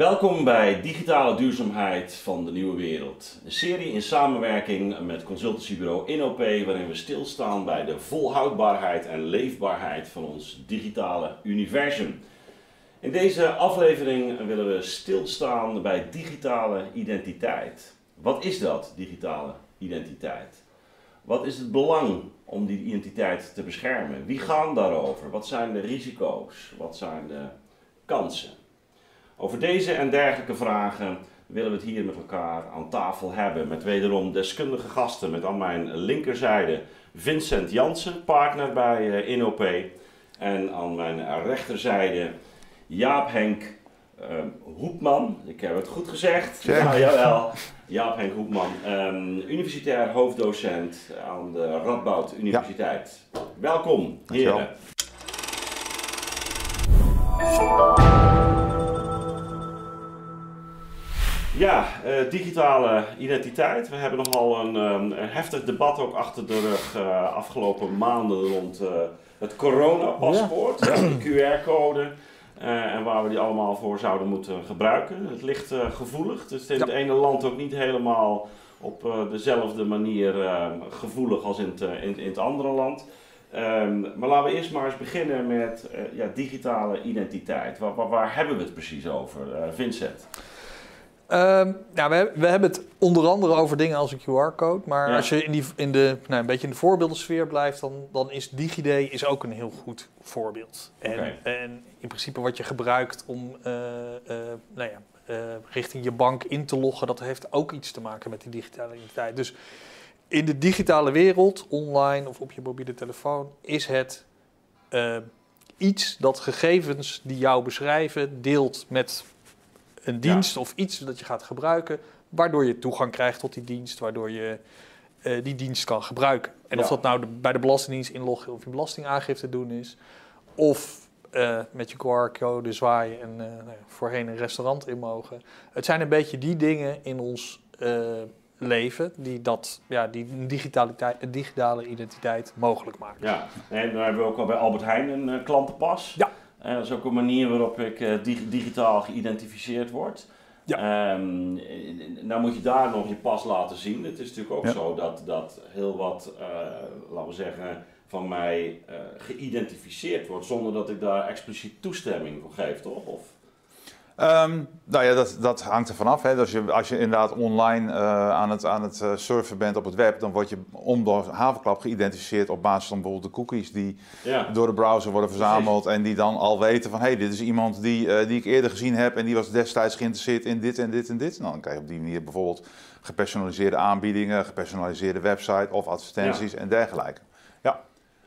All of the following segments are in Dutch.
Welkom bij Digitale Duurzaamheid van de Nieuwe Wereld. Een serie in samenwerking met consultancybureau InOP waarin we stilstaan bij de volhoudbaarheid en leefbaarheid van ons digitale universum. In deze aflevering willen we stilstaan bij digitale identiteit. Wat is dat, digitale identiteit? Wat is het belang om die identiteit te beschermen? Wie gaan daarover? Wat zijn de risico's? Wat zijn de kansen? Over deze en dergelijke vragen willen we het hier met elkaar aan tafel hebben. Met wederom deskundige gasten. Met aan mijn linkerzijde Vincent Jansen, partner bij eh, InOP. En aan mijn rechterzijde Jaap Henk uh, Hoepman. Ik heb het goed gezegd. Ja, jawel. Jaap Henk Hoepman, um, universitair hoofddocent aan de Radboud Universiteit. Welkom, heren. Ja, uh, digitale identiteit. We hebben nogal een, um, een, heftig debat ook achter de rug uh, afgelopen maanden rond uh, het coronapaspoort, ja. de QR-code. en waar we die allemaal voor zouden moeten gebruiken. Het ligt gevoelig. Het is in ja. het ene land ook niet helemaal op dezelfde manier gevoelig als in het, in, in het andere land. Um, maar laten we eerst maar eens beginnen met ja, digitale identiteit. Waar, waar, waar, hebben we het precies over, Vincent? Um, nou, we, we, hebben het onder andere over dingen als een QR-code. Maar ja. als je in, die, in de, nou, een beetje in de voorbeeldensfeer blijft, dan, dan is DigiD is ook een heel goed voorbeeld. En, okay. en in principe wat je gebruikt om uh, uh, nou ja, uh, richting je bank in te loggen, dat heeft ook iets te maken met die digitale identiteit. Dus in de digitale wereld, online of op je mobiele telefoon, is het iets dat gegevens die jou beschrijven deelt met een dienst ja. of iets dat je gaat gebruiken, waardoor je toegang krijgt tot die dienst, waardoor je uh, die dienst kan gebruiken. En ja. of dat nou de, bij de Belastingdienst inloggen of je belastingaangifte doen is, of uh, met je QR-code zwaaien en uh, nou ja, voorheen een restaurant in mogen. Het zijn een beetje die dingen in ons leven die dat, ja, die digitaliteit, digitale identiteit mogelijk maken. Ja, en dan hebben we ook al bij Albert Heijn een klantenpas. Ja. Uh, dat is ook een manier waarop ik uh, dig digitaal geïdentificeerd word. Ja. Um, nou moet je daar nog je pas laten zien. Het is natuurlijk ook ja. zo dat, dat heel wat, uh, laten we zeggen, van mij geïdentificeerd wordt zonder dat ik daar expliciet toestemming voor geef, toch? Of... Um, nou ja, dat, dat hangt er vanaf. Als, je, als je inderdaad online uh, aan het, aan het uh, surfen bent op het web, dan word je om de havenklap geïdentificeerd op basis van bijvoorbeeld de cookies die ja. door de browser worden verzameld en die dan al weten van hé, hey, dit is iemand die, uh, die ik eerder gezien heb en die was destijds geïnteresseerd in dit en dit en dit. Nou, dan krijg je op die manier bijvoorbeeld gepersonaliseerde aanbiedingen, gepersonaliseerde website of advertenties ja. en dergelijke. Ja,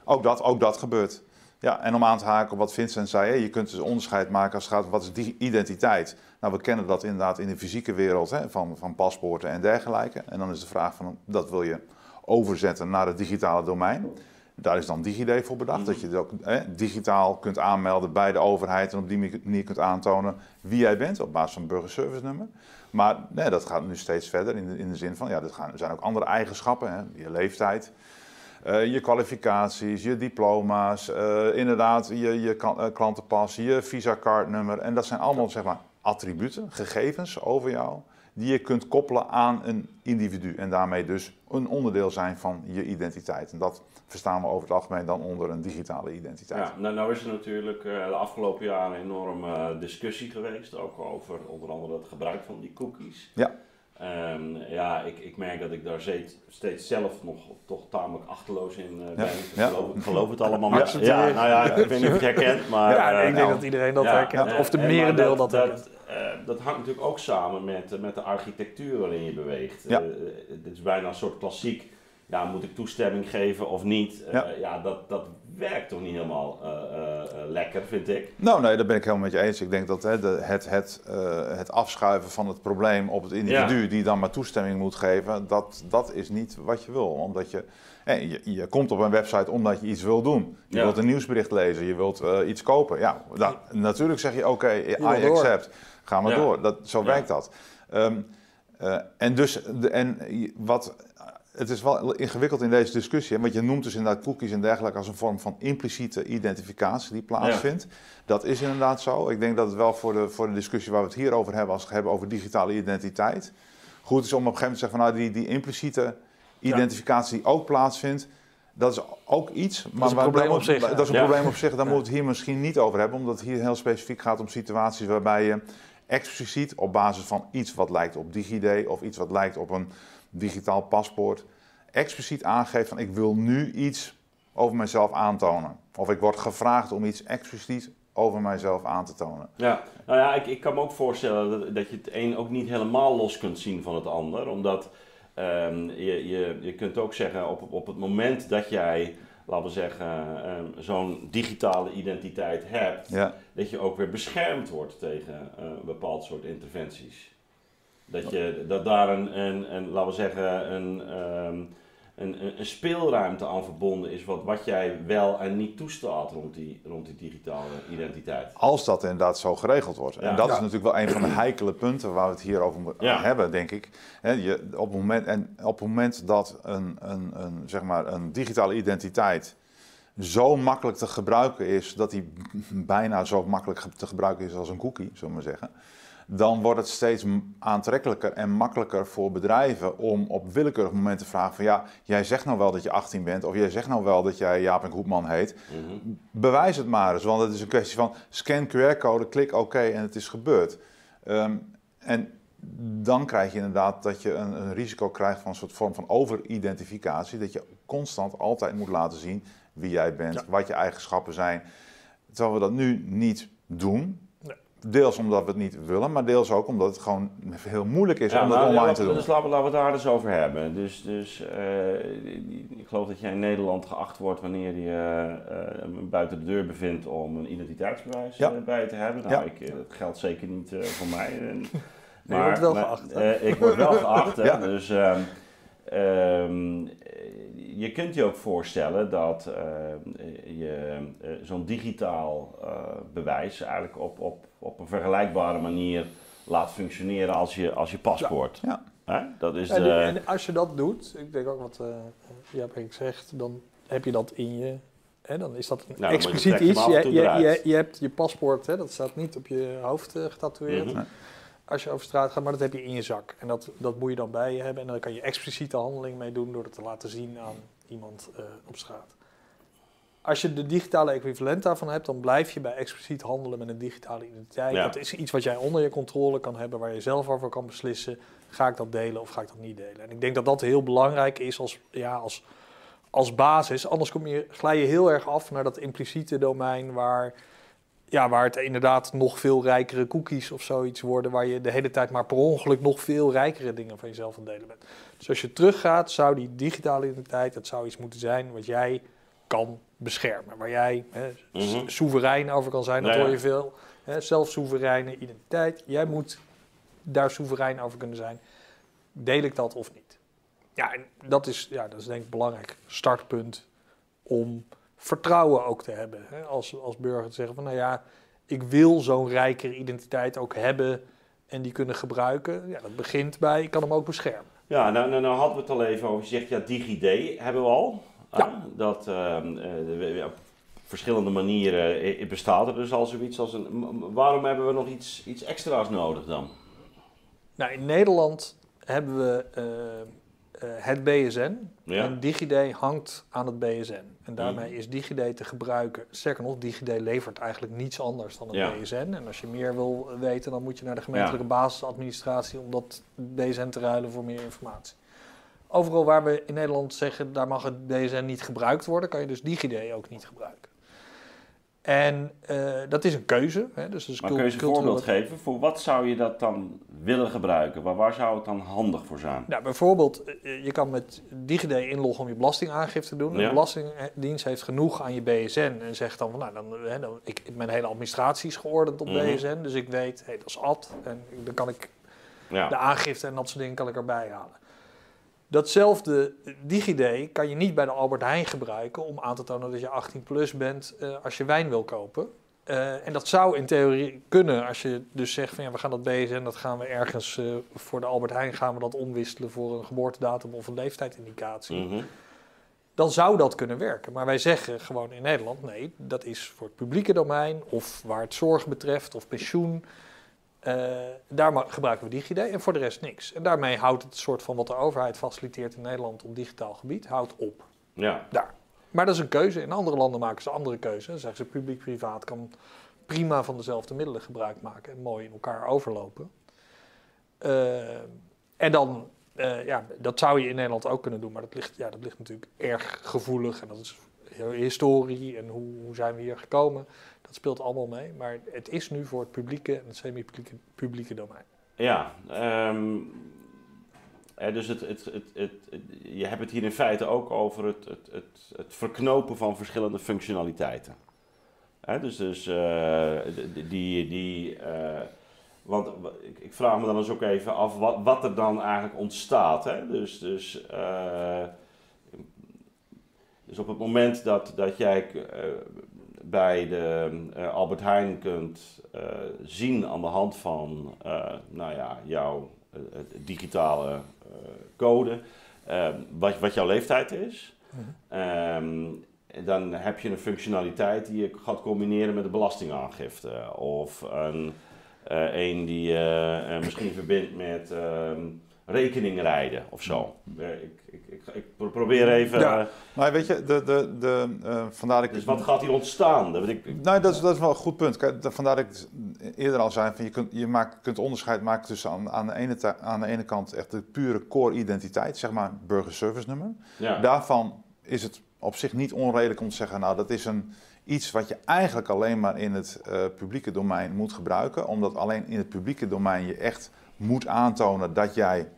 ook dat, ook dat gebeurt. Ja, en om aan te haken op wat Vincent zei, je kunt dus onderscheid maken als het gaat om wat is die identiteit. Nou, we kennen dat inderdaad in de fysieke wereld hè, van, van paspoorten en dergelijke. En dan is de vraag van, dat wil je overzetten naar het digitale domein. Daar is dan DigiD voor bedacht, dat je het ook hè, digitaal kunt aanmelden bij de overheid en op die manier kunt aantonen wie jij bent op basis van een burgerservice nummer. Maar nee, dat gaat nu steeds verder in de, in de zin van, ja, er zijn ook andere eigenschappen, hè, je leeftijd. Uh, je kwalificaties, je diploma's, uh, inderdaad je, je uh, klantenpas, je visa-cardnummer. En dat zijn allemaal zeg maar, attributen, gegevens over jou, die je kunt koppelen aan een individu. En daarmee dus een onderdeel zijn van je identiteit. En dat verstaan we over het algemeen dan onder een digitale identiteit. Ja, nou, nou is er natuurlijk de afgelopen jaren een enorme discussie geweest, ook over onder andere het gebruik van die cookies. Ja. Um, ja, ik, ik merk dat ik daar steeds, steeds zelf nog toch tamelijk achterloos in uh, ben. Ja. Ik, ja. geloof, ik geloof het allemaal maar. Ja, nou ja, ik weet niet of je het herkent, maar... Ja, uh, ik denk nou, dat iedereen dat herkent, of de merendeel dat, dat herkent. Uh, dat hangt natuurlijk ook samen met, met de architectuur waarin je beweegt. Ja. het is bijna een soort klassiek, ja, moet ik toestemming geven of niet? Ja, ja dat, dat werkt toch niet helemaal uh, uh, lekker, vind ik. Nou, nee, daar ben ik helemaal met je eens. Ik denk dat hè, de, het, het, uh, het afschuiven van het probleem op het individu, ja. die dan maar toestemming moet geven, dat, dat is niet wat je wil. Omdat je, hè, je, je komt op een website omdat je iets wil doen. Je ja. wilt een nieuwsbericht lezen, je wilt iets kopen. Ja, dan, natuurlijk zeg je oké, okay, I accept. Ga maar door. Dat, zo werkt dat. Um, en dus, de, en wat het is wel ingewikkeld in deze discussie. Want je noemt dus inderdaad cookies en dergelijke als een vorm van impliciete identificatie die plaatsvindt. Dat is inderdaad zo. Ik denk dat het wel voor de, voor de discussie waar we het hier over hebben, als we het hebben over digitale identiteit, goed is om op een gegeven moment te zeggen van nou, die, die impliciete identificatie die ook plaatsvindt, dat is ook iets. Maar dat is een probleem op zich. Dat is een probleem op zich, daar moeten we het hier misschien niet over hebben, omdat het hier heel specifiek gaat om situaties waarbij je expliciet op basis van iets wat lijkt op DigiD of iets wat lijkt op een digitaal paspoort, expliciet aangeeft van ik wil nu iets over mijzelf aantonen. Of ik word gevraagd om iets expliciet over mijzelf aan te tonen. Ja, nou ja, ik, ik kan me ook voorstellen dat, dat je het een ook niet helemaal los kunt zien van het ander. Omdat um, je, je, je kunt ook zeggen, op, op het moment dat jij laten we zeggen, um, zo'n digitale identiteit hebt, ja. dat je ook weer beschermd wordt tegen uh, een bepaald soort interventies. Dat, je, dat daar een, een, een laten we zeggen, een, um, een, een, speelruimte aan verbonden is wat, wat jij wel en niet toestaat rond die, rond die digitale identiteit. Als dat inderdaad zo geregeld wordt. En dat is natuurlijk wel een van de heikele punten waar we het hier over hebben, denk ik. je, op, het moment, en op het moment dat een, een, een, zeg maar een digitale identiteit zo makkelijk te gebruiken is, dat die bijna zo makkelijk te gebruiken is als een cookie, zullen we maar zeggen dan wordt het steeds aantrekkelijker en makkelijker voor bedrijven om op willekeurig moment te vragen van ja, jij zegt nou wel dat je 18 bent of jij zegt nou wel dat jij Jaap en heet. Mhm. Bewijs het maar eens, want het is een kwestie van scan QR-code, klik oké en het is gebeurd. Ehm, en dan krijg je inderdaad dat je een, een, risico krijgt van een soort vorm van overidentificatie. Dat je constant altijd moet laten zien wie jij bent, wat je eigenschappen zijn. Terwijl we dat nu niet doen. Deels omdat we het niet willen, maar deels ook omdat het gewoon heel moeilijk is om dat nou, online te doen. Dus laten we, laten we het daar eens over hebben. Dus, dus uh, ik geloof dat jij in Nederland geacht wordt wanneer je uh, buiten de deur bevindt om een identiteitsbewijs ja. bij te hebben. Nou, ik, dat geldt zeker niet voor mij. En, maar, je wordt wel geacht. ik word wel geacht. Dus ehm, ehm, je kunt je ook voorstellen dat je zo'n digitaal bewijs eigenlijk op, op op een vergelijkbare manier laat functioneren als je, als je paspoort. Ja. Dat is de... En als je dat doet, ik denk ook wat uh, Jaap Henk zegt, dan heb je dat in je Hè, dan is dat een nou, expliciet iets. Je, je, je, je, hebt je paspoort, hè, dat staat niet op je hoofd uh, getatoeëerd. Mhm. Als je over straat gaat, maar dat heb je in je zak. En dat, dat moet je dan bij je hebben. En dan kan je expliciete handeling mee doen door het te laten zien aan iemand uh, op straat. Als je de digitale equivalent daarvan hebt, dan blijf je bij expliciet handelen met een digitale identiteit. Dat is iets wat jij onder je controle kan hebben, waar je zelf over kan beslissen. Ga ik dat delen of ga ik dat niet delen? En ik denk dat dat heel belangrijk is als, ja, als, als basis. Anders kom je, glij je heel erg af naar dat impliciete domein waar, ja, waar het inderdaad nog veel rijkere cookies of zoiets worden. Waar je de hele tijd maar per ongeluk nog veel rijkere dingen van jezelf aan delen bent. Dus als je teruggaat, zou die digitale identiteit, dat zou iets moeten zijn wat jij kan beschermen. Waar jij hè, mhm. soeverein over kan zijn, dat hoor je veel. Hè, zelfsoevereine identiteit. Jij moet daar soeverein over kunnen zijn. Deel ik dat of niet? Ja, en dat is, ja, dat is denk ik een belangrijk startpunt om vertrouwen ook te hebben. Hè? Als, als burger te zeggen van, nou ja, ik wil zo'n rijkere identiteit ook hebben en die kunnen gebruiken. Ja, dat begint bij, ik kan hem ook beschermen. Ja, nou, nou, nou hadden we het al even over. Je zegt, ja, DigiD hebben we al. Ja. dat ehm, eh, op verschillende manieren bestaat er dus al zoiets als een. Waarom hebben we nog iets, iets extra's nodig dan? Nou, in Nederland hebben we uh, het BSN. En DigiD hangt aan het BSN. En daarmee mm. is DigiD te gebruiken. Sterker nog, DigiD levert eigenlijk niets anders dan het BSN. En als je meer wil weten, dan moet je naar de gemeentelijke basisadministratie om dat BSN te ruilen voor meer informatie. Overal waar we in Nederland zeggen, daar mag het BSN niet gebruikt worden, kan je dus DigiD ook niet gebruiken. En uh, dat is een keuze. Hè, dus maar kun je een voorbeeld geven? Voor wat zou je dat dan willen gebruiken? Waar, waar zou het dan handig voor zijn? Nou, bijvoorbeeld, eh, je kan met DigiD inloggen om je belastingaangifte te doen. De Belastingdienst heeft genoeg aan je BSN en zegt dan van, nou, dan, hè, dan ik, mijn hele administratie is geordend op mhm. BSN. Dus ik weet, hey, dat is ad. En dan kan ik ja. de aangifte en dat soort dingen kan ik erbij halen. Datzelfde DigiD kan je niet bij de Albert Heijn gebruiken om aan te tonen dat je 18 plus bent uh, als je wijn wil kopen. Uh, en dat zou in theorie kunnen als je dus zegt van ja, we gaan dat BSN, dat gaan we ergens uh, voor de Albert Heijn gaan we dat omwisselen voor een geboortedatum of een leeftijdindicatie. Mm -hmm. Dan zou dat kunnen werken. Maar wij zeggen gewoon in Nederland, nee, dat is voor het publieke domein of waar het zorg betreft of pensioen. Uh, daar gebruiken we DigiD en voor de rest niks. En daarmee houdt het soort van wat de overheid faciliteert in Nederland op digitaal gebied, houdt op. Ja. Daar. Maar dat is een keuze. In andere landen maken ze andere keuzes. Dan zeggen ze publiek-privaat kan prima van dezelfde middelen gebruik maken en mooi in elkaar overlopen. Uh, en dan, uh, ja, dat zou je in Nederland ook kunnen doen, maar dat ligt, ja, dat ligt natuurlijk erg gevoelig en dat is historie en hoe, hoe zijn we hier gekomen. Speelt allemaal mee, maar het is nu voor het publieke en het semi-publieke publieke domein. Ja, um, dus het, het, het, je hebt het hier in feite ook over het, verknopen van verschillende functionaliteiten. dus dus uh, die, die uh, want ik, vraag me dan eens ook even af wat, wat er dan eigenlijk ontstaat. Hè? Dus, dus, uh, dus op het moment dat, dat jij bij de Albert Heijn kunt zien aan de hand van nou ja, jouw digitale code, ehm, wat, wat jouw leeftijd is. Um, dan heb je een functionaliteit die je gaat combineren met de belastingaangifte. Of een, uh, een die je uh, misschien verbindt met uh, rekeningrijden of zo. Ik, ik, ik, ik, probeer even. Ja, maar weet je, de, de, de, vandaar ik. Dus wat gaat hier ontstaan? Dat, ik, nee, dat is, dat is wel een goed punt. Kijk, vandaar dat ik eerder al zei: van je, kunt, je maakt, kunt onderscheid maken tussen aan, aan, de ene, aan de ene kant echt de pure core-identiteit, zeg maar burgerservice nummer. Ja. Daarvan is het op zich niet onredelijk om te zeggen, nou dat is een, iets wat je eigenlijk alleen maar in het uh, publieke domein moet gebruiken, omdat alleen in het publieke domein je echt moet aantonen dat jij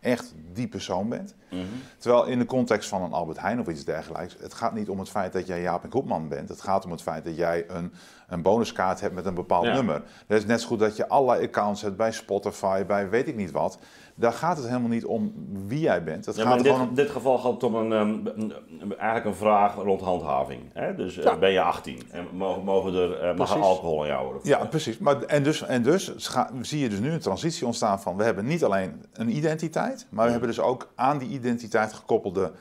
echt die persoon bent. Mm -hmm. Terwijl in de context van een Albert Heijn of iets dergelijks, het gaat niet om het feit dat jij Jaap en Koopman bent. Het gaat om het feit dat jij een, een bonuskaart hebt met een bepaald ja. nummer. Dat is net zo goed dat je allerlei accounts hebt bij Spotify, bij weet ik niet wat. Daar gaat het helemaal niet om wie jij bent. Het ja, gaat in dit, om... dit, geval gaat het om een, een, eigenlijk een vraag rond handhaving. Hè? Dus ja. uh, ben je 18 en mogen, mogen er uh, mag er alcohol in jou worden? Ja, precies. Maar, en dus, en dus zie je dus nu een transitie ontstaan van... we hebben niet alleen een identiteit... maar we hebben dus ook aan die identiteit gekoppelde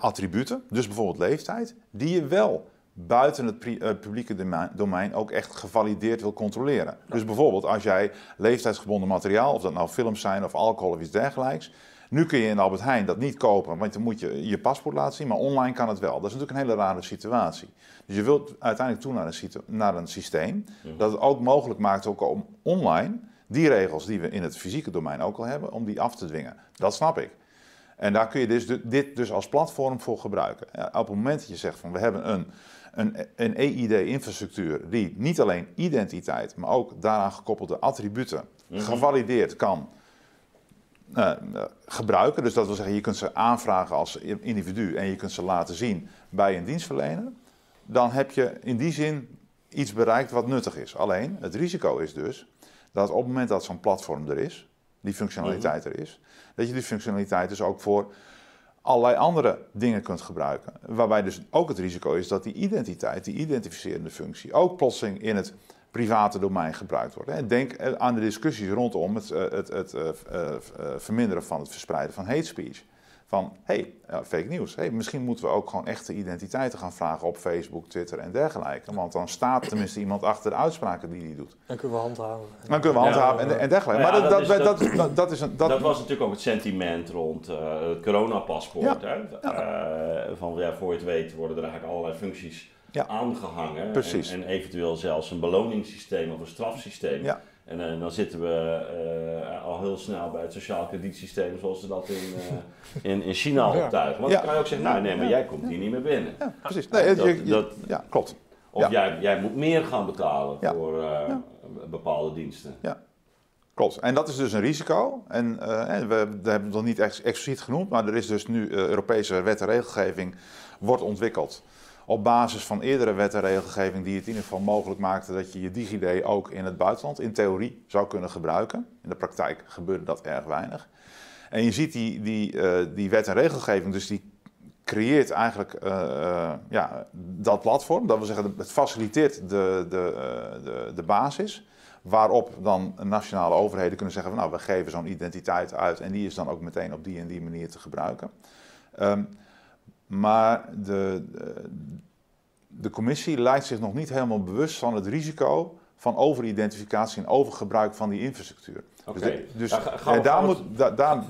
attributen. Dus bijvoorbeeld leeftijd, die je wel buiten het uh, publieke domein ook echt gevalideerd wil controleren. Dus bijvoorbeeld als jij leeftijdsgebonden materiaal, of dat nou films zijn of alcohol of iets dergelijks, nu kun je in Albert Heijn dat niet kopen, want dan moet je je paspoort laten zien, maar online kan het wel. Dat is natuurlijk een hele rare situatie. Dus je wilt uiteindelijk toe naar een, naar een systeem dat het ook mogelijk maakt ook om online die regels die we in het fysieke domein ook al hebben, om die af te dwingen. Dat snap ik. En daar kun je dus dit dus als platform voor gebruiken. Ja, op het moment dat je zegt van we hebben een een, een EID-infrastructuur die niet alleen identiteit, maar ook daaraan gekoppelde attributen mm -hmm. gevalideerd kan uh, gebruiken. Dus dat wil zeggen, je kunt ze aanvragen als individu en je kunt ze laten zien bij een dienstverlener. Dan heb je in die zin iets bereikt wat nuttig is. Alleen, het risico is dus dat op het moment dat zo'n platform er is, die functionaliteit mhm. er is, dat je die functionaliteit dus ook voor allerlei andere dingen kunt gebruiken. Waarbij dus ook het risico is dat die identiteit, die identificerende functie, ook plotseling in het private domein gebruikt wordt. Denk aan de discussies rondom het, eh, het, het, het eh, eh, verminderen van het verspreiden van hate speech van hey, fake nieuws. Hey, misschien moeten we ook gewoon echte identiteiten gaan vragen op Facebook, Twitter en dergelijke. Want dan staat tenminste iemand achter de uitspraken die hij doet. Dan kunnen we handhaven. Dan kunnen we handhaven en, en, dergelijke. Nou maar dat, dat, dat, dat, dat, is een, dat, dat was natuurlijk ook het sentiment rond uh, het coronapaspoort. Hè? Uh, van ja, voor je het weet worden er eigenlijk allerlei functies aangehangen. Precies. En, en, eventueel zelfs een beloningssysteem of een strafsysteem. Ja. En uh, dan zitten we uh, al heel snel bij het sociaal kredietsysteem zoals ze dat in, uh, in, in China optuigen. Want ja. dan kan je ook zeggen, nou nee, maar jij komt hier niet meer binnen. Ja, precies. Nee, dat, je, dat, ja, klopt. Of jij, jij moet meer gaan betalen voor bepaalde diensten. Ja. Klopt. En dat is dus een risico. En we, we, hebben het nog niet ex expliciet genoemd, maar er is dus nu Europese wet en regelgeving wordt ontwikkeld op basis van eerdere wet en regelgeving die het in ieder geval mogelijk maakte dat je je DigiD ook in het buitenland in theorie zou kunnen gebruiken. In de praktijk gebeurde dat erg weinig. En je ziet die, die, uh, die wet en regelgeving, dus die creëert eigenlijk ja, dat platform. Dat wil zeggen, het faciliteert de, de, de, de basis. Waarop dan nationale overheden kunnen zeggen: van, Nou, we geven zo'n identiteit uit en die is dan ook meteen op die en die manier te gebruiken. Ehm, maar de, de, commissie lijkt zich nog niet helemaal bewust van het risico van overidentificatie en overgebruik van die infrastructuur. Oké, dus, dus ja, daar, moet, daar,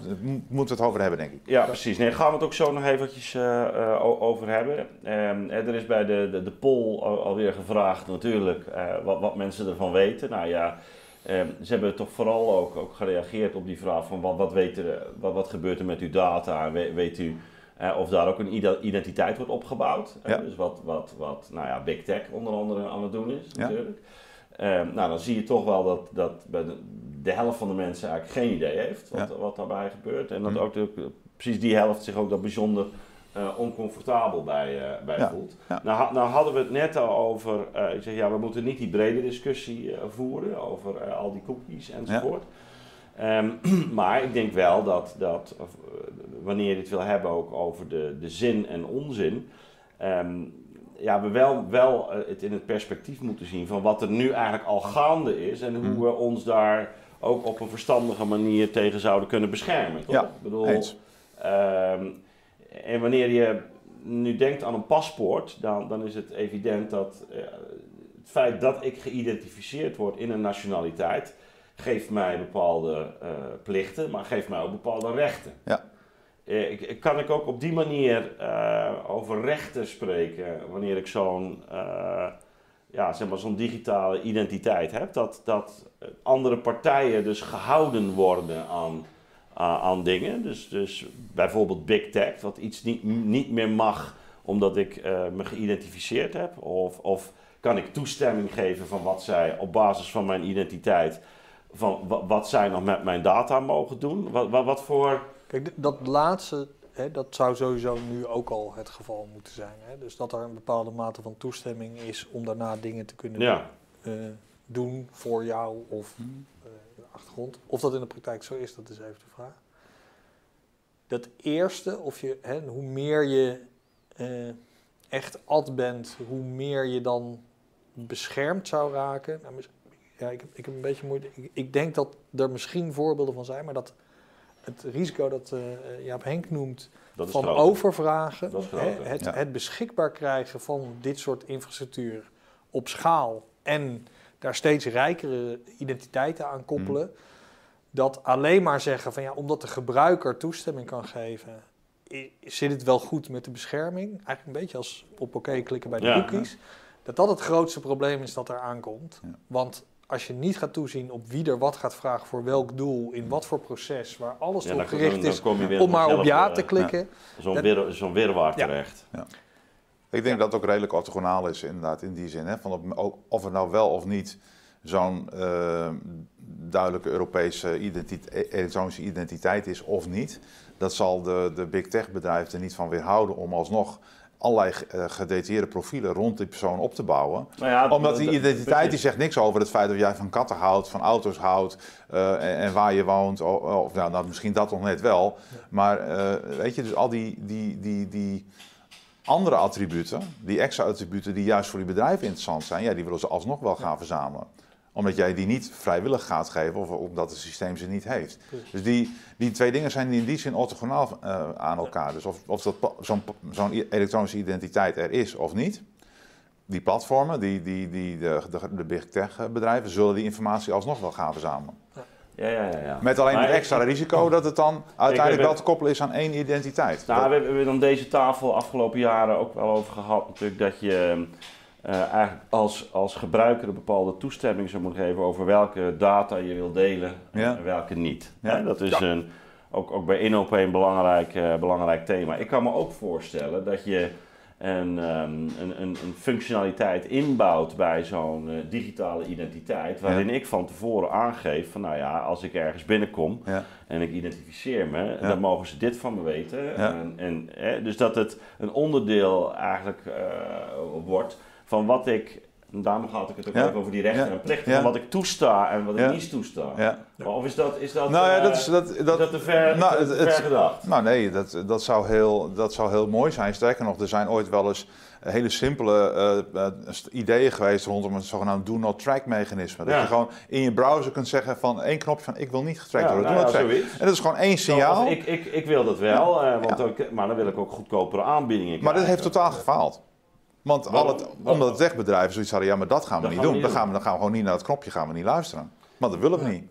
moeten we het over hebben, denk ik. Ja, precies. Nee, gaan we het ook zo nog eventjes uh, over hebben. Um, er is bij de, de, de poll alweer gevraagd natuurlijk uh, wat, wat mensen ervan weten. Nou ja, um, ze hebben toch vooral ook, ook gereageerd op die vraag van wat, wat, weet er, wat, wat gebeurt er met uw data? We, weet u of daar ook een identiteit wordt opgebouwd? Ja. dus wat, wat, wat nou ja, Big Tech onder andere aan het doen is natuurlijk. Um, nou, dan zie je toch wel dat, dat de, helft van de mensen eigenlijk geen idee heeft wat, wat daarbij gebeurt. En dat mm. ook de, precies die helft zich ook dat bijzonder uh, oncomfortabel bij, uh, bij voelt. Nou, nou, hadden we het net al over, uh, ik zeg ja, we moeten niet die brede discussie voeren over al die cookies enzovoort. Um, maar ik denk wel dat, dat wanneer je het wil hebben ook over de, de zin en onzin, um, ja, we wel, wel het in het perspectief moeten zien van wat er nu eigenlijk al gaande is en hoe mm. we ons daar ook op een verstandige manier tegen zouden kunnen beschermen. Toch? Ja, ik bedoel, ehm, en wanneer je nu denkt aan een paspoort, dan, dan is het evident dat uh, het feit dat ik geïdentificeerd word in een nationaliteit, geeft mij bepaalde uh, plichten, maar geeft mij ook bepaalde rechten. Ja. Uh, ik, kan ik ook op die manier over rechten spreken wanneer ik zo'n ja, zeg maar, zo'n digitale identiteit hebt, dat, dat andere partijen dus gehouden worden aan, aan dingen. Dus, dus bijvoorbeeld Big Tech, wat iets niet, niet meer mag omdat ik me geïdentificeerd heb. Of, of kan ik toestemming geven van wat zij op basis van mijn identiteit, van wat zij nog met mijn data mogen doen? Wat, wat, wat voor. Kijk, dat laatste dat zou sowieso nu ook al het geval moeten zijn. Hè? Dus dat er een bepaalde mate van toestemming is om daarna dingen te kunnen ja. uh, doen voor jou of uh, achtergrond. Of dat in de praktijk zo is, dat is even de vraag. Dat eerste, of je, hè, hoe meer je uh, echt ad bent, hoe meer je dan beschermd zou raken. Nou, ja, ik, heb, ik heb een beetje moeite. Ik, ik denk dat er misschien voorbeelden van zijn, maar dat het risico dat uh, Jaap Henk noemt van overvragen, hè, het, het, beschikbaar krijgen van dit soort infrastructuur op schaal en daar steeds rijkere identiteiten aan koppelen, mm. dat alleen maar zeggen van ja, omdat de gebruiker toestemming kan geven, zit het wel goed met de bescherming. Eigenlijk een beetje als op oké klikken bij de cookies. Dat dat het grootste probleem is dat er aankomt. Want als je niet gaat toezien op wie er wat gaat vragen voor welk doel, in wat voor proces, waar alles ja, op gericht is om maar op ja te klikken. Zo'n zo wirwaar terecht. Ja. Ik denk dat het ook redelijk orthogonaal is, inderdaad, in die zin. Hè, van of, of het nou wel of niet zo'n uh, duidelijke Europese identiteit, elektronische identiteit is of niet. Dat zal de, de big tech bedrijven er niet van weerhouden om alsnog allerlei uh, gedetailleerde profielen rond die persoon op te bouwen. Nou Omdat die identiteit die zegt niks over het feit dat jij van katten houdt, van auto's houdt uh, en, waar je woont. Of, nou, nou, misschien dat nog net wel. Maar uh, weet je, dus al die, die, die, die andere attributen, die extra attributen die juist voor die bedrijven interessant zijn, ja, die willen ze alsnog wel gaan verzamelen omdat jij die niet vrijwillig gaat geven of omdat het systeem ze niet heeft. Dus die, die twee dingen zijn in die zin orthogonaal uh, aan elkaar. Dus of, of zo'n zo'n elektronische identiteit er is of niet. Die platformen, die, die, die, de, de, de big tech bedrijven, zullen die informatie alsnog wel gaan verzamelen. Ja, ja, ja, ja. Met alleen het extra risico dat het dan uiteindelijk wel te koppelen is aan één identiteit. Nou, we hebben dan deze tafel afgelopen jaren ook wel over gehad natuurlijk dat je uh, eigenlijk als, als gebruiker een bepaalde toestemming zou moeten geven over welke data je wil delen en welke niet. Ja. dat is een, ook, ook bij InOP een belangrijk, uh, belangrijk thema. Ik kan me ook voorstellen dat je een, um, een, een, een, functionaliteit inbouwt bij zo'n uh, digitale identiteit, waarin ik van tevoren aangeef van nou ja, als ik ergens binnenkom en ik identificeer me, dan mogen ze dit van me weten. En, en, dus dat het een onderdeel eigenlijk wordt van wat ik En daarom gaat ik het ook Ja. even over die rechten Ja. en plichten. Van wat ik toesta en wat ik niet toesta. Of is dat, is dat, Nou ja, eh, dat is, dat, is dat, te ver, nou, te het- ver het- gedacht? Nou nee, dat, dat, zou heel, dat zou heel mooi zijn. Sterker nog, er zijn ooit wel eens hele simpele eh, eh, ideeën geweest rondom een zogenaamd do not track mechanisme. Dat Ja. je gewoon in je browser kunt zeggen van één knopje van ik wil niet getrackt Ja, worden. nou ja. En dat is gewoon één signaal. Ik, ik, ik wil dat wel, eh, want ook, maar dan wil ik ook goedkopere aanbiedingen Maar dat heeft krijgen. totaal gefaald. Want al het, omdat het wegbedrijven zoiets hadden, ja, maar dat gaan we Dat niet gaan we doen. niet Dan, doen. gaan we, dan gaan we gewoon niet naar het knopje gaan we niet luisteren. Want dat willen we niet.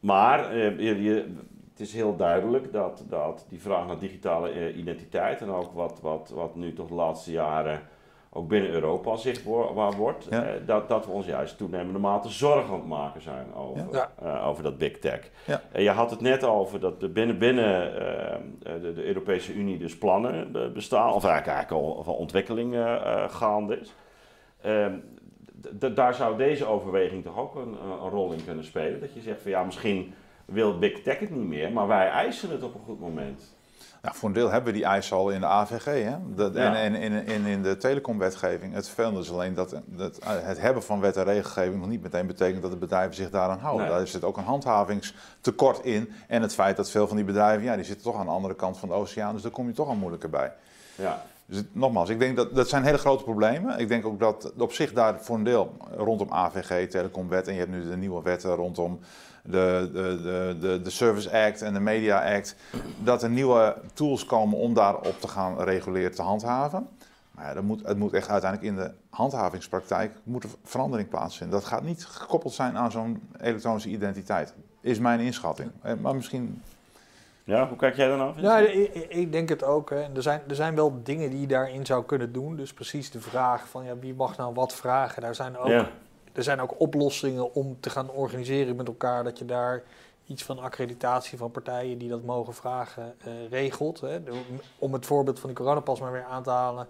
Maar eh, je, je- het is heel duidelijk dat, dat die vraag naar digitale eh, identiteit en ook wat, wat, wat nu toch de laatste jaren ook binnen Europa zichtbaar wordt, Ja. eh, dat, dat we ons juist toenemende mate zorgen aan het maken zijn over, Ja. eh, over dat big tech. Ja. En je had het net over dat er binnen, binnen eh, de, de Europese Unie dus plannen bestaan, of eigenlijk, eigenlijk al van ontwikkeling gaande is. Ehm, d- d- daar zou deze overweging toch ook een, een rol in kunnen spelen. Dat je zegt van ja, misschien wil Big Tech het niet meer, maar wij eisen het op een goed moment. Nou, voor een deel hebben we die eisen al in de AVG hè? Dat- Ja. en, en, en, en in de telecomwetgeving. Het vervelende is alleen dat, dat het hebben van wet en regelgeving nog niet meteen betekent dat de bedrijven zich daaraan houden. Nee. Daar zit ook een handhavingstekort in. En het feit dat veel van die bedrijven, ja, die zitten toch aan de andere kant van de oceaan. Dus daar kom je toch al moeilijker bij. Ja, Dus nogmaals, ik denk dat dat zijn hele grote problemen. Ik denk ook dat op zich daar voor een deel rondom AVG, telecomwet en je hebt nu de nieuwe wetten rondom de, de, de, de, de Service Act en de Media Act, dat er nieuwe tools komen om daarop te gaan reguleren, te handhaven. Maar ja, dat moet, het moet echt uiteindelijk in de handhavingspraktijk moet er verandering plaatsvinden. Dat gaat niet gekoppeld zijn aan zo'n elektronische identiteit, is mijn inschatting. Eh, Maar misschien ja hoe kijk jij daar nou? Ja, ik, ik- ik denk het ook. Hè. Er, zijn, er zijn wel dingen die je daarin zou kunnen doen. Dus precies de vraag van ja, wie mag nou wat vragen. Daar zijn ook, ja. Er zijn ook oplossingen om te gaan organiseren met elkaar. Dat je daar iets van accreditatie van partijen die dat mogen vragen eh, regelt. Hè. Om het voorbeeld van die coronapas maar weer aan te halen.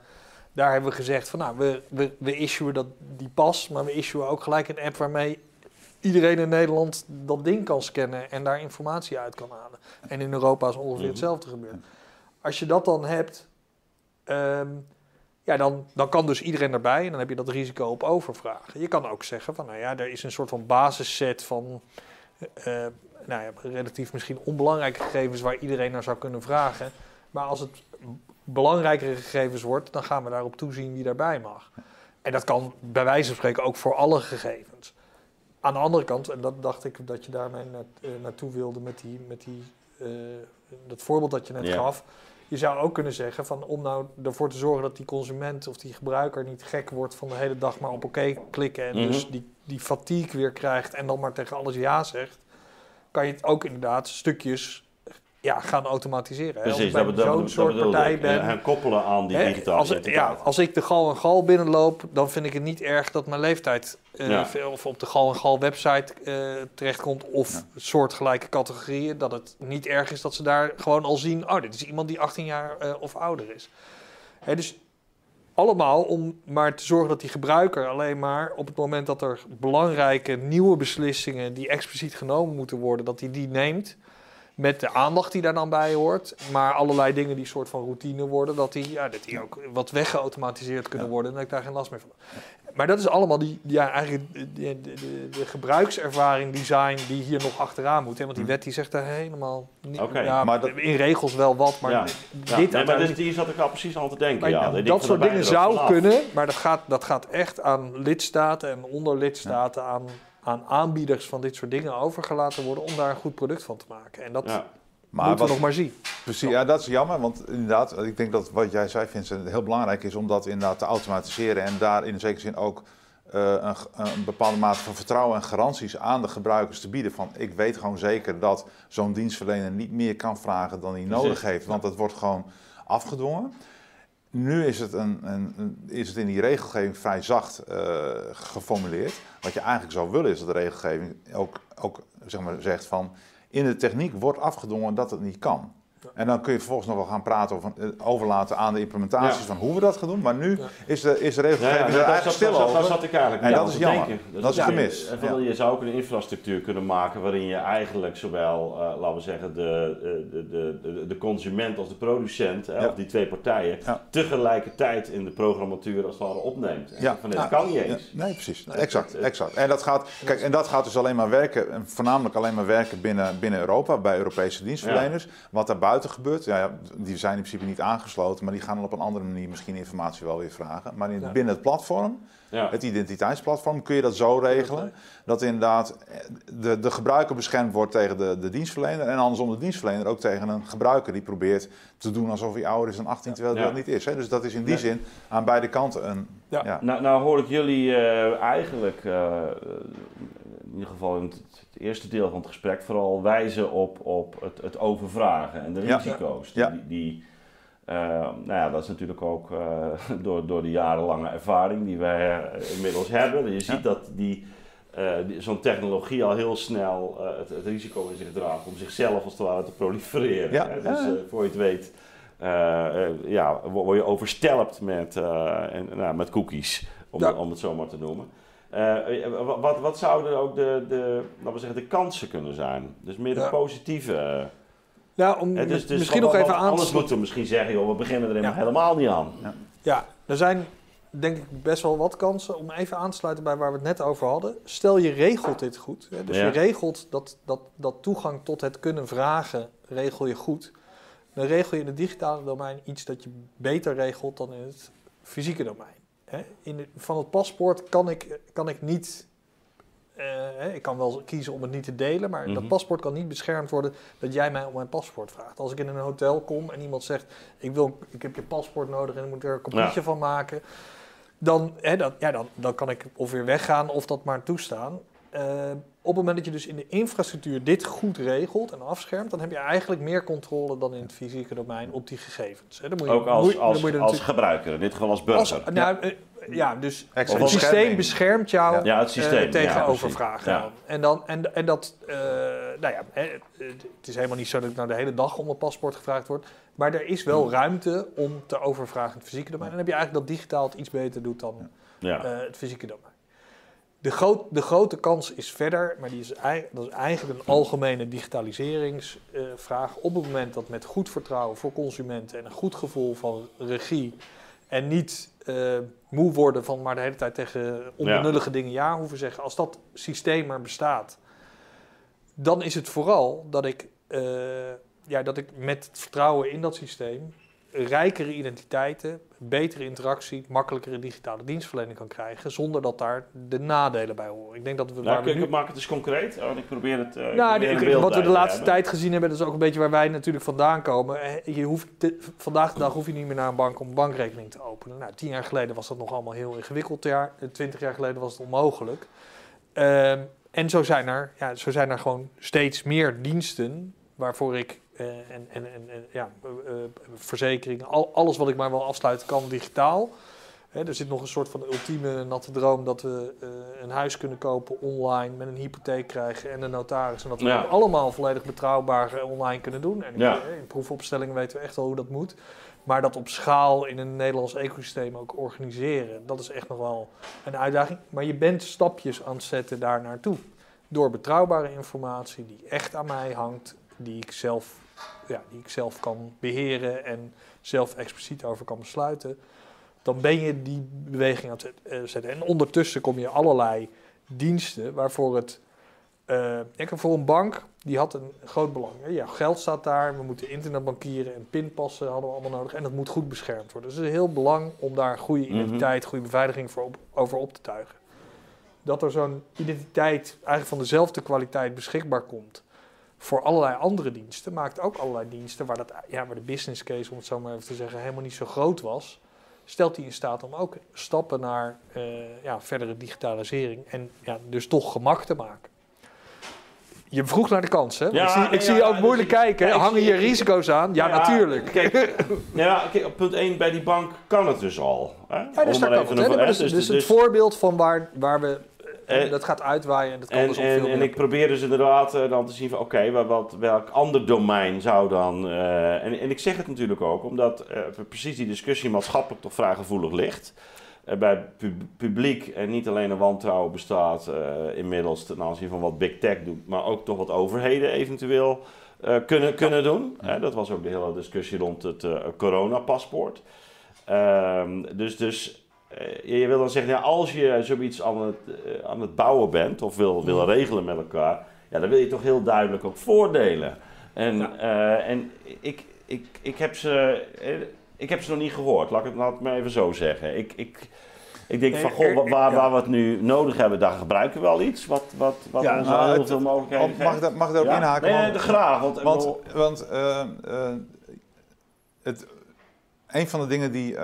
Daar hebben we gezegd van nou, we, we, we issuen dat, die pas. Maar we issuen ook gelijk een app waarmee iedereen in Nederland dat ding kan scannen en daar informatie uit kan halen. En in Europa is ongeveer Mhm. hetzelfde gebeurd. Als je dat dan hebt, ehm, ja, dan, dan kan dus iedereen erbij en dan heb je dat risico op overvragen. Je kan ook zeggen van, nou ja, er is een soort van basisset van, eh, nou ja, relatief misschien onbelangrijke gegevens waar iedereen naar zou kunnen vragen. Maar als het belangrijkere gegevens wordt, dan gaan we daarop toezien wie daarbij mag. En dat kan bij wijze van spreken ook voor alle gegevens. Aan de andere kant, en dat dacht ik dat je daarmee eh, naartoe wilde met, die, met die, eh, dat voorbeeld dat je net gaf. Je zou ook kunnen zeggen van om nou ervoor te zorgen dat die consument of die gebruiker niet gek wordt van de hele dag maar op oké klikken en Mhm. dus die, die fatigue weer krijgt en dan maar tegen alles ja zegt, kan je het ook inderdaad stukjes ja, gaan automatiseren. Precies, Als ik zo'n soort partij ben, En koppelen aan die digitale als, ja, als ik de gal en gal binnenloop, dan vind ik het niet erg dat mijn leeftijd eh, Ja. of op de gal en gal website eh, terechtkomt of Ja. soortgelijke categorieën. Dat het niet erg is dat ze daar gewoon al zien, oh dit is iemand die 18 jaar eh, of ouder is. Hè, dus allemaal om maar te zorgen dat die gebruiker alleen maar op het moment dat er belangrijke nieuwe beslissingen die expliciet genomen moeten worden, dat hij die neemt. Met de aandacht die daar dan bij hoort. Maar allerlei dingen die soort van routine worden. Dat die, ja, dat die ook wat weggeautomatiseerd kunnen Ja. worden. En dat ik daar geen last meer van heb. Maar dat is allemaal die, ja, eigenlijk de, de, de, de gebruikservaring, design die hier nog achteraan moet. Hè? Want die wet die zegt daar helemaal niet. Ja, maar dat- in regels wel wat, maar Ja. dit Ja, nee, maar dus die zat ik al precies aan te denken. maar ja. dat van, soort dingen zou kunnen, maar dat gaat, dat gaat echt aan lidstaten en onder lidstaten aan, aan aanbieders van dit soort dingen overgelaten worden om daar een goed product van te maken. En dat Ja. maar moeten we wat- nog maar zien. Precies, ja, dat is jammer, want inderdaad, ik denk dat wat jij zei, Vincent, heel belangrijk is om dat inderdaad te automatiseren en daar in een zekere zin ook eh, een, een bepaalde mate van vertrouwen en garanties aan de gebruikers te bieden. Van ik weet gewoon zeker dat zo'n dienstverlener niet meer kan vragen dan hij Precies, nodig heeft, want dat wordt gewoon afgedwongen. Nu is het, een, een, is het in die regelgeving vrij zacht eh, geformuleerd. Wat je eigenlijk zou willen is dat de regelgeving ook, ook zeg maar, zegt van in de techniek wordt afgedwongen dat het niet kan. En dan kun je vervolgens nog wel gaan praten over eh, overlaten aan de implementaties van hoe we dat gaan doen. Maar nu is, de, is de regelgeving er eigenlijk stil over. Daar zat ik eigenlijk En dat is jammer. denken. Dat is ja, gemis. en Je zou ook een infrastructuur kunnen maken waarin je eigenlijk zowel, eh, laten we zeggen, de, de, de, de, de consument als de producent, hè, Ja. of die twee partijen, Ja. tegelijkertijd in de programmatuur als het ware opneemt. En Ja. Van, dit Ja. kan niet Ja, eens. nee, precies. Exact, exact. En dat gaat, kijk, en dat gaat dus alleen maar werken, en voornamelijk alleen maar werken binnen, binnen Europa, bij Europese dienstverleners. Wat daar buiten gebeurt, ja, die zijn in principe niet aangesloten, maar die gaan dan op een andere manier misschien informatie wel weer vragen. Maar in, Ja. binnen het platform, Ja. het identiteitsplatform, kun je dat zo regelen dat inderdaad eh, de, de gebruiker beschermd wordt tegen de, de dienstverlener en andersom de dienstverlener ook tegen een gebruiker die probeert te doen alsof hij ouder is dan 18, terwijl hij dat niet is. Hè? Dus dat is in die zin aan beide kanten een... Ja. Nou, nou hoor ik jullie eh, eigenlijk, eh, ieder geval in het, het eerste deel van het gesprek, vooral wijzen op, op het, het overvragen en de risico's. Ja. Die, die, eh, nou ja, dat is natuurlijk ook eh, door, door de jarenlange ervaring die wij eh, inmiddels hebben. Je ziet dat die, eh, die- zo'n technologie al heel snel het, het risico in zich draagt om zichzelf als het ware te prolifereren. Ja. Hè? Dus voor je het weet ja, wo- word je overstelpt met, en, nou, met cookies, om, Ja. om het zo maar te noemen. Wa- wat, wat zouden ook de, de, laten we zeggen, de kansen kunnen zijn? Dus meer de Ja. positieve. eh, Nou, om dus, dus misschien wat- nog wat- even aan te Anders moeten we misschien zeggen, joh, we beginnen er Ja. helemaal niet aan. Ja, er zijn denk ik best wel wat kansen om even aan te sluiten bij waar we het net over hadden. Stel je regelt dit goed. Hè? Dus Ja. je regelt dat, dat, dat toegang tot het kunnen vragen, regel je goed. Dan regel je in het digitale domein iets dat je beter regelt dan in het fysieke domein. Hè? In de- van het paspoort kan ik, kan ik niet. eh, ik kan wel kiezen om het niet te delen, maar Mhm. dat paspoort kan niet beschermd worden dat jij mij om mijn paspoort vraagt. Als ik in een hotel kom en iemand zegt: ik, wil, ik heb je paspoort nodig en ik moet er een kopietje van maken, dan, hè, dan, ja, dan, dan kan ik of weer weggaan of dat maar toestaan. Eh, op het moment dat je dus in de infrastructuur dit goed regelt en afschermt, dan heb je eigenlijk meer controle dan in het fysieke domein op die gegevens. Hè. Dan moet je- Ook moet als, als, moet je als natuurlijk- gebruiker, in dit geval als burger. als- nou, eh, ja, dus Extra het systeem beschermt jou ja, het eh, systeem. tegen ja, overvragen. Ja. En, dan, en, en dat, eh, nou ja, hè, het is helemaal niet zo dat ik nou de hele dag om een paspoort gevraagd word. Maar er is wel ruimte om te overvragen in het fysieke domein. En dan heb je eigenlijk dat digitaal het iets beter doet dan Ja. eh, het fysieke domein. De, groot, de grote kans is verder, maar die is, dat is eigenlijk een algemene digitaliseringsvraag. Op het moment dat met goed vertrouwen voor consumenten en een goed gevoel van regie en niet eh, moe worden van maar de hele tijd tegen onbenullige dingen ja hoeven zeggen. Als dat systeem er bestaat, dan is het vooral dat ik, eh, ja, dat ik met vertrouwen in dat systeem rijkere identiteiten, betere interactie, makkelijkere digitale dienstverlening kan krijgen, zonder dat daar de nadelen bij horen. Ik denk dat we Nou, nu... maak het eens concreet. Oh, ik probeer het. ik Nou, probeer ik- beeld wat we de te laatste hebben. tijd gezien hebben, dat is ook een beetje waar wij natuurlijk vandaan komen. Eh, Je hoeft te- vandaag de dag hoef je niet meer naar een bank om een bankrekening te openen. Nou, tien jaar geleden was dat nog allemaal heel ingewikkeld. Eh, twintig jaar geleden was het onmogelijk. Ehm, en zo zijn, er, ja, zo zijn er gewoon steeds meer diensten waarvoor ik en, en, en, en ja, eh, eh, verzekeringen, al, alles wat ik maar wil afsluiten kan digitaal. Er zit nog een soort van ultieme natte droom dat we eh, een huis kunnen kopen online met een hypotheek krijgen en een notaris. En dat we Ja. dat allemaal volledig betrouwbaar eh, online kunnen doen. En Ja. in, in proefopstellingen weten we echt wel hoe dat moet. Maar dat op schaal in een Nederlands ecosysteem ook organiseren, dat is echt nog wel een uitdaging. Maar je bent stapjes aan het zetten daar naartoe. Door betrouwbare informatie die echt aan mij hangt, die ik zelf, ja, die ik zelf kan beheren en zelf expliciet over kan besluiten. Dan ben je die beweging aan het eh, zetten. En ondertussen kom je allerlei diensten waarvoor het. eh, ik heb voor een bank, die had een groot belang. Ja, geld staat daar, we moeten internetbankieren en pinpassen hadden we allemaal nodig. En dat moet goed beschermd worden. Dus het is heel belang om daar goede Mhm. identiteit, goede beveiliging voor op, over op te tuigen. Dat er zo'n identiteit eigenlijk van dezelfde kwaliteit beschikbaar komt voor allerlei andere diensten, maakt ook allerlei diensten waar, dat, ja, waar de business case, om het zo maar even te zeggen, helemaal niet zo groot was, stelt die in staat om ook stappen naar eh, ja, verdere digitalisering en ja, dus toch gemak te maken. Je vroeg naar de kans, hè? Ja, ik zie, ik zie je ook moeilijk kijken. Hangen hier risico's aan? Ja, natuurlijk. Kijk, ja, kijk, op punt 1 bij die bank kan het dus al. Hè? Ja, dus daar kan het. Hè? dus, dus het voorbeeld van waar, waar we En, dat gaat uitwaaien en dat kan en, dus op en, veel en meer ik probeer dus inderdaad uh, dan te zien van oké, okay, wat, welk ander domein zou dan... Uh, en, en ik zeg het natuurlijk ook omdat uh, precies die discussie maatschappelijk toch vrij gevoelig ligt. bij het publiek en niet alleen een wantrouwen bestaat inmiddels ten aanzien van wat Big Tech doet, maar ook toch wat overheden eventueel kunnen, kunnen doen. dat was ook de hele discussie rond het coronapaspoort. Ehm, dus, dus je wil dan zeggen, ja, als je zoiets aan het, aan het bouwen bent of wil, wil regelen met elkaar, ja, dan wil je toch heel duidelijk ook voordelen. En, ja. en ik, ik, ik, heb ze, ik heb ze nog niet gehoord, laat ik het, laat maar even zo zeggen. Ik, ik, ik denk van, goh, waar, waar we het nu nodig hebben, daar gebruiken we wel iets. Wat, wat, wat ja, ons nou, heel veel mogelijkheden mag, mag, mag ik daarop ja? inhaken? Nee, nee, graag. Want, want, want het, een van de dingen die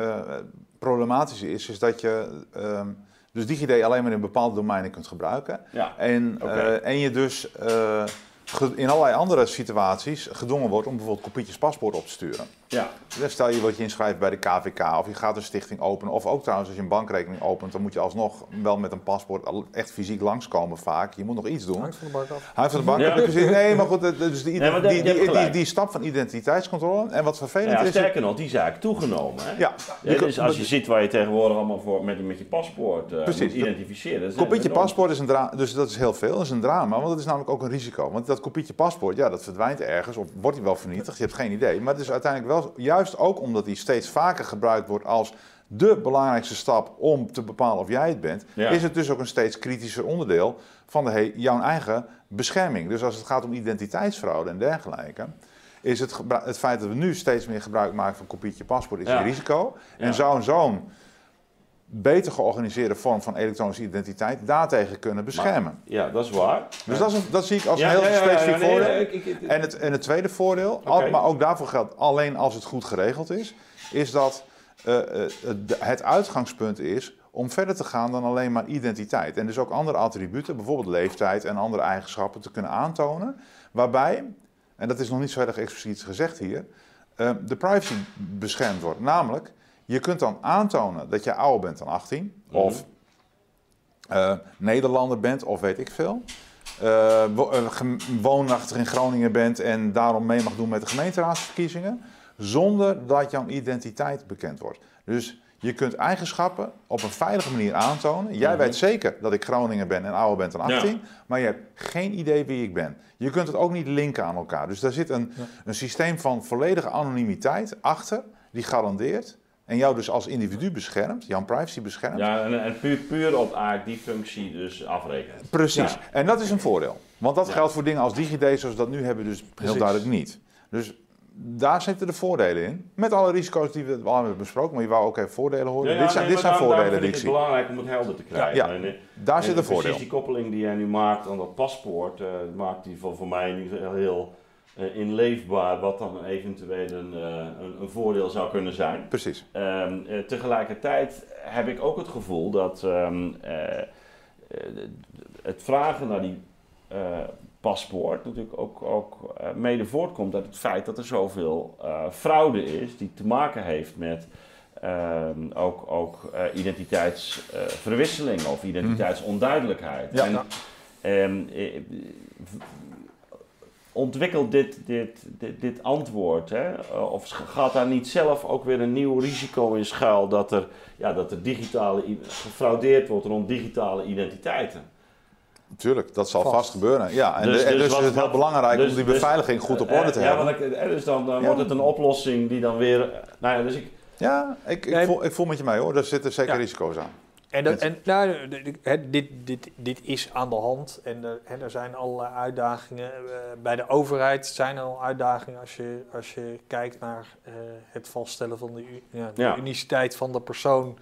uh, problematisch is, is dat je um, dus DigiD alleen maar in bepaalde domeinen kunt gebruiken. Ja. En, okay. uh, en je dus uh, in allerlei andere situaties gedwongen wordt om bijvoorbeeld kopietjes paspoort op te sturen. Ja. Dus stel je wat je inschrijft bij de KVK of je gaat een stichting openen. Of ook trouwens als je een bankrekening opent, dan moet je alsnog wel met een paspoort echt fysiek langskomen vaak. Je moet nog iets doen. Hangt van de bank af. Hangt van de bank Ja. af. precies. Nee, maar goed, dus die, Nee, maar dat- die, die, die, die stap van identiteitscontrole. En wat vervelend Ja, is... sterker nog, die is eigenlijk toegenomen. Hè? Ja, Ja, dus als je ziet waar je tegenwoordig allemaal voor met, met je paspoort uh, Precies. moet identificeren. dat Kopietje enorm. paspoort is een drama, dus dat is heel veel. Dat is een drama, want dat is namelijk ook een risico. Want dat kopietje paspoort, ja, dat verdwijnt ergens of wordt die wel vernietigd, je hebt geen idee. Maar het is uiteindelijk wel, juist ook omdat die steeds vaker gebruikt wordt als de belangrijkste stap om te bepalen of jij het bent, Ja. is het dus ook een steeds kritischer onderdeel van de, jouw eigen bescherming. Dus als het gaat om identiteitsfraude en dergelijke, is het, het feit dat we nu steeds meer gebruik maken van kopietje paspoort is Ja. een risico. En zo'n beter georganiseerde vorm van elektronische identiteit daartegen kunnen beschermen. Ja, dat is waar. Dus dat, is een- dat zie ik als Ja, een heel ja, ja, ja, specifiek nee, voordeel. nee, ik- ik- ik- En het, en het tweede voordeel, al- maar ook daarvoor geldt alleen als het goed geregeld is, is dat eh, eh, het- het uitgangspunt is om verder te gaan dan alleen maar identiteit. En dus ook andere attributen, bijvoorbeeld leeftijd en andere eigenschappen te kunnen aantonen. Waarbij, en dat is nog niet zo erg expliciet gezegd hier, eh, de privacy beschermd wordt. Namelijk, je kunt dan aantonen dat je ouder bent dan 18 Mhm. of eh, Nederlander bent of weet ik veel. Gem- woonachtig in Groningen bent en daarom mee mag doen met de gemeenteraadsverkiezingen. Zonder dat jouw identiteit bekend wordt. Dus je kunt eigenschappen op een veilige manier aantonen. Jij Mhm. weet zeker dat ik Groningen ben en ouder bent dan 18. Maar je hebt geen idee wie ik ben. Je kunt het ook niet linken aan elkaar. Dus daar zit een, een systeem van volledige anonimiteit achter. Die garandeert. En jou dus als individu beschermt. Jouw privacy beschermt. Ja, en, en puur, puur op eigenlijk die functie dus afrekenen. Precies. Ja. En dat is een voordeel. Want dat Ja. geldt voor dingen als DigiD zoals we dat nu hebben dus heel Precies. duidelijk niet. Dus daar zitten de voordelen in. Met alle risico's die we al hebben besproken. Maar je wou ook even voordelen horen. Ja, ja, dit zijn, nee, dit zijn daarom- voordelen daarom die ik vind zie. het belangrijk om het helder te krijgen. Ja. En, eh, Daar en zit een voordeel. Precies die koppeling die jij nu maakt aan dat paspoort, eh, maakt die voor, voor mij niet heel, heel inleefbaar wat dan eventueel een, eh, een, een voordeel zou kunnen zijn. Precies. Ehm, eh, tegelijkertijd heb ik ook het gevoel dat ehm, eh, eh, het vragen naar die eh, paspoort natuurlijk ook, ook eh, mede voortkomt uit het feit dat er zoveel eh, fraude is die te maken heeft met ehm, ook, ook eh, identiteitsverwisseling of identiteitsonduidelijkheid. Ja. En, Ja. eh, ontwikkelt dit, dit, dit, dit antwoord? Hè? Uh, Of gaat daar niet zelf ook weer een nieuw risico in schuil dat er, ja, dat er digitale, gefraudeerd wordt rond digitale identiteiten? Tuurlijk, dat zal Vast. vast, gebeuren. Ja, en Dus- dus, en dus dus is het heel belangrijk dus- om die dus- beveiliging goed op Eh, orde te ja, hebben. want ik- eh, dus dan, dan Ja. wordt het een oplossing die dan weer. Nou ja, dus ik. Ja, ik, ik, Nee. voel, ik voel met je mee hoor. Daar zitten zeker Ja. risico's aan. En, dat, en nou, dit, dit, dit is aan de hand en er, hè, er zijn allerlei uitdagingen. Eh, bij de overheid zijn er al uitdagingen als je, als je kijkt naar eh, het vaststellen van de, ja, de Ja. uniciteit van de persoon.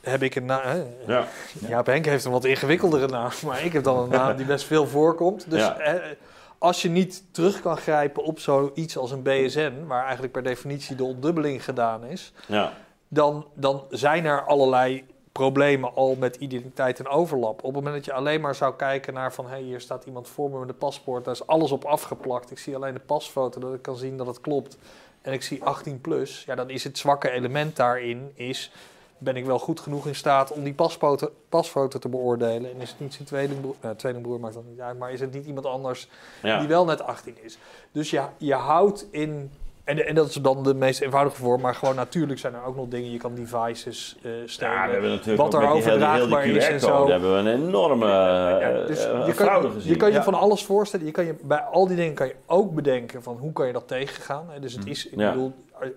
Heb ik een naam. Ja. Jaap Henk heeft een wat ingewikkeldere naam, maar ik heb dan een naam die best veel voorkomt. Dus Ja. eh, als je niet terug kan grijpen op zoiets als een BSN, waar eigenlijk per definitie de ontdubbeling gedaan is, Ja. Dan, dan zijn er allerlei problemen al met identiteit en overlap. Op het moment dat je alleen maar zou kijken naar van... hé, hey, hier staat iemand voor me met een paspoort, daar is alles op afgeplakt. Ik zie alleen de pasfoto, dat ik kan zien dat het klopt. En ik zie 18 plus, ja, dan is het zwakke element daarin... is ben ik wel goed genoeg in staat om die pasfoto, pasfoto te beoordelen? En is het niet zijn tweelingbroer, nou, tweelingbroer maakt dat niet uit, maar is het niet iemand anders Ja. die wel net 18 is? Dus ja, je houdt in, en, en dat is dan de meest eenvoudige vorm, maar gewoon natuurlijk zijn er ook nog dingen, je kan devices stelen. Ja, we hebben natuurlijk Wat er overdraagbaar is en zo. hebben we een enorme Ja, eh, dus eh, je, kan, gezien. je kan je Ja. van alles voorstellen. Je kan je, bij al die dingen kan je ook bedenken van hoe kan je dat tegengaan. Dus het is, ik Ja. bedoel, eh,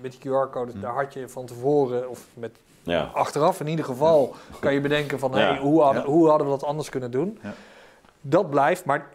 met die QR-code, daar had je van tevoren, of met ja. achteraf in ieder geval, kan je bedenken van Ja. hey, hoe, hadden, Ja. hoe hadden we dat anders kunnen doen. Ja. Dat blijft, maar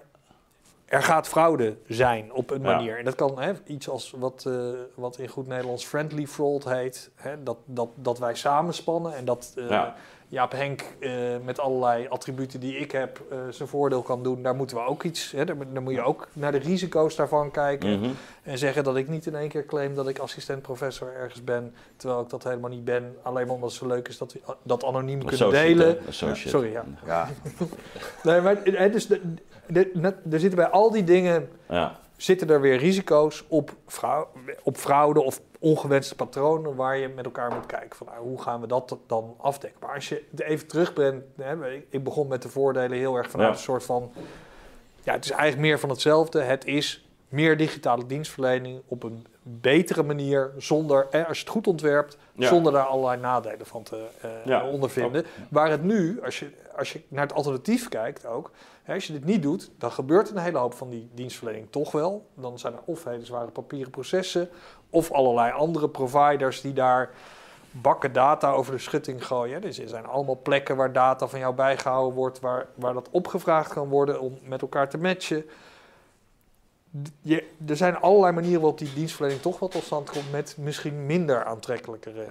er gaat fraude zijn op een Ja. manier. En dat kan hè, iets als wat, eh, wat in goed Nederlands friendly fraud heet. Hè, dat, dat, dat wij samenspannen en dat eh, Ja. Jaap Henk eh, met allerlei attributen die ik heb zijn voordeel kan doen. Daar moeten we ook iets, hè, daar, daar moet je ook naar de risico's daarvan kijken. Mhm. En zeggen dat ik niet in één keer claim dat ik assistent-professor ergens ben, terwijl ik dat helemaal niet ben. Alleen maar omdat het zo leuk is dat we dat anoniem kunnen delen. Sorry, ja. Ja, Nee, maar dus de, net- er zitten bij al die dingen Ja. zitten er weer risico's op, frau- op fraude of ongewenste patronen waar je met elkaar moet kijken van nou, hoe gaan we dat dan afdekken. Maar als je het even terugbrengt, hè, ik- ik begon met de voordelen heel erg vanuit Ja. een soort van, ja het is eigenlijk meer van hetzelfde. Het is meer digitale dienstverlening op een betere manier, zonder, hè, als je het goed ontwerpt, Ja. zonder daar allerlei nadelen van te eh, Ja. ondervinden. Waar het nu, als je, als je naar het alternatief kijkt ook, hè, als je dit niet doet, dan gebeurt een hele hoop van die dienstverlening toch wel. Dan zijn er of hele zware papieren processen, of allerlei andere providers die daar bakken data over de schutting gooien. Dus er zijn allemaal plekken waar data van jou bijgehouden wordt, waar, waar dat opgevraagd kan worden om met elkaar te matchen. Je, er zijn allerlei manieren waarop die dienstverlening toch wel tot stand komt met misschien minder aantrekkelijkere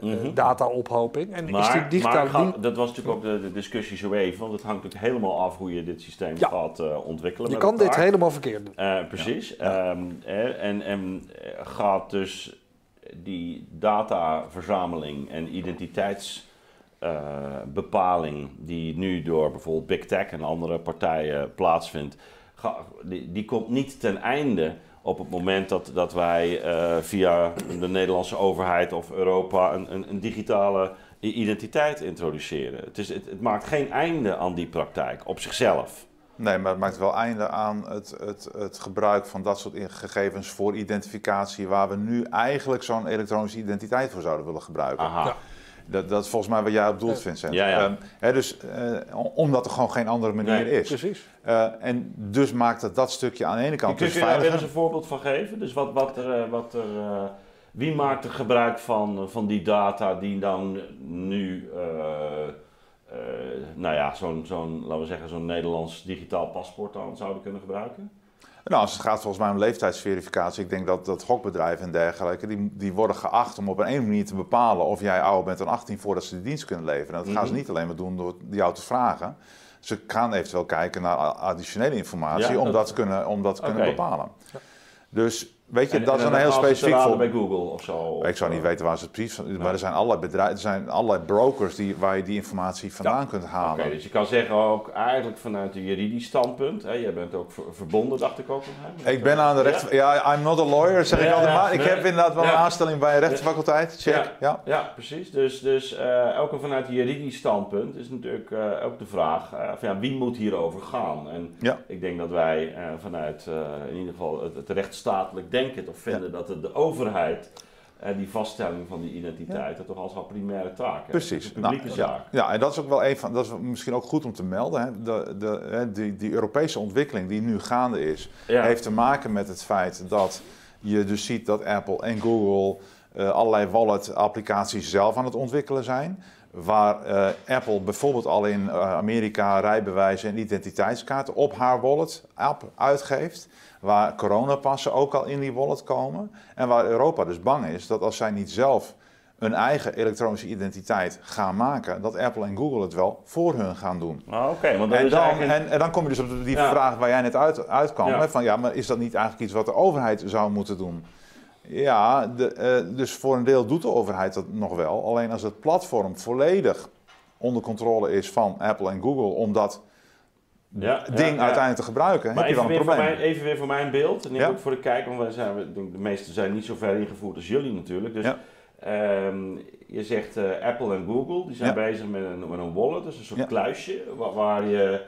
Mhm. dataophoping. En is die digitale maar gaat- dat was natuurlijk ook de, de discussie zo even, want het hangt natuurlijk helemaal af hoe je dit systeem Ja. gaat ontwikkelen. je kan dit helemaal verkeerd doen. Precies. Ehm, eh, en, en gaat dus die dataverzameling en identiteitsbepaling die nu door bijvoorbeeld Big Tech en andere partijen plaatsvindt, die, die komt niet ten einde op het moment dat, dat wij eh, via de Nederlandse overheid of Europa een, een, een digitale identiteit introduceren. Het, is, het, het maakt geen einde aan die praktijk op zichzelf. nee, maar het maakt wel einde aan het, het, het gebruik van dat soort gegevens voor identificatie, waar we nu eigenlijk zo'n elektronische identiteit voor zouden willen gebruiken. Aha. Ja. Dat, dat is volgens mij wat jij op doelt. Vincent. Ja, ja. Ehm, hè, dus, eh, omdat er gewoon geen andere manier Nee, is. Precies. Eh, en dus maakt het dat stukje aan de ene kant Kun dus je daar weer eens een voorbeeld van geven? Dus wat, wat er, eh, wat er, wie maakt er gebruik van, van die data die dan nu, eh, eh, nou ja, zo'n, zo'n, laten we zeggen, zo'n Nederlands digitaal paspoort dan zouden kunnen gebruiken? Nou, als het gaat volgens mij om leeftijdsverificatie, ik denk dat, dat gokbedrijven en dergelijke, die, die worden geacht om op een ene manier te bepalen of jij ouder bent dan 18 voordat ze de dienst kunnen leveren. En dat gaan ze Mhm. niet alleen maar doen door jou te vragen. Ze gaan eventueel kijken naar additionele informatie Ja, om dat- kunnen, om dat te kunnen bepalen. Ja. Dus weet je, En- dat en is een dan heel specifiek voorbeeld. bij Google of zo. Ik zou niet weten waar ze het precies van, maar er zijn allerlei bedrijven, er zijn allerlei brokers die, waar je die informatie vandaan kunt Oké, halen. dus je kan zeggen ook eigenlijk vanuit een juridisch standpunt. Hè, jij bent ook ver- verbonden, dacht ik ook. hè, Ik ben aan de recht. Ja, I'm not a lawyer, zeg ik altijd maar. Ik heb inderdaad wel een aanstelling bij een rechtenfaculteit. Check. Ja. Ja, precies. Dus, dus eh, ook vanuit een juridisch standpunt is natuurlijk eh, ook de vraag eh, van, ja, wie moet hierover gaan? En Ja. ik denk dat wij eh, vanuit eh, in ieder geval het, het rechtsstatelijk denken toch vinden dat het de overheid eh, die vaststelling van die identiteit dat toch als haar primaire taak. Precies. Is een publieke Nou, zaak. Ja, en dat is ook wel een van, dat is misschien ook goed om te melden. Hè. De, de, hè, die, die Europese ontwikkeling die nu gaande is, Ja. heeft te maken met het feit dat je dus ziet dat Apple en Google eh, allerlei wallet-applicaties zelf aan het ontwikkelen zijn. Waar eh, Apple bijvoorbeeld al in Amerika rijbewijzen en identiteitskaarten op haar wallet-app uitgeeft. Waar coronapassen ook al in die wallet komen. En waar Europa dus bang is dat als zij niet zelf een eigen elektronische identiteit gaan maken, dat Apple en Google het wel voor hun gaan doen. Ah, Oké, want dat En is eigenlijk en, en dan kom je dus op die Ja. vraag waar jij net uit, uitkwam. Ja. Hè, van ja, maar is dat niet eigenlijk iets wat de overheid zou moeten doen? Ja, de, eh, dus voor een deel doet de overheid dat nog wel. Alleen als het platform volledig onder controle is van Apple en Google om dat ja, ding uiteindelijk te gebruiken, Maar heb je een weer, voor probleem. mijn, even weer voor mijn beeld, en ook voor de kijker, want wij zijn, we- ik denk de meesten zijn niet zo ver ingevoerd als jullie natuurlijk. Dus. Ehm, je zegt eh, Apple en Google, die zijn Ja. bezig met een, met een wallet, dus een soort Ja. kluisje waar, waar je...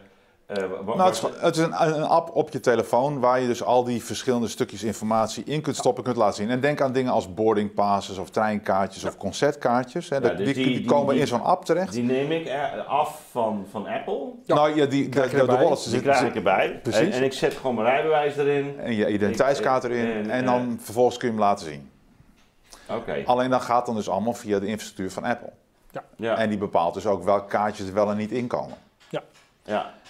eh, Nou, het is, het is een, een app op je telefoon waar je dus al die verschillende stukjes informatie in kunt stoppen, kunt laten zien. En denk aan dingen als boarding passes of treinkaartjes of concertkaartjes. Hè. Ja, dus die, die- komen die- in zo'n app terecht. Die neem ik er- af van, van Apple, Ja. Nou ja, die, de, krijg je de, de erbij. wallets die zitten krijg ik erbij. Precies. En, en ik zet gewoon mijn rijbewijs erin. en je identiteitskaart erin. en, En, eh, dan vervolgens kun je hem laten zien. Oké. Alleen dat gaat dan dus allemaal via de infrastructuur van Apple. Ja. En die bepaalt dus ook welke kaartjes er wel en niet inkomen. ja.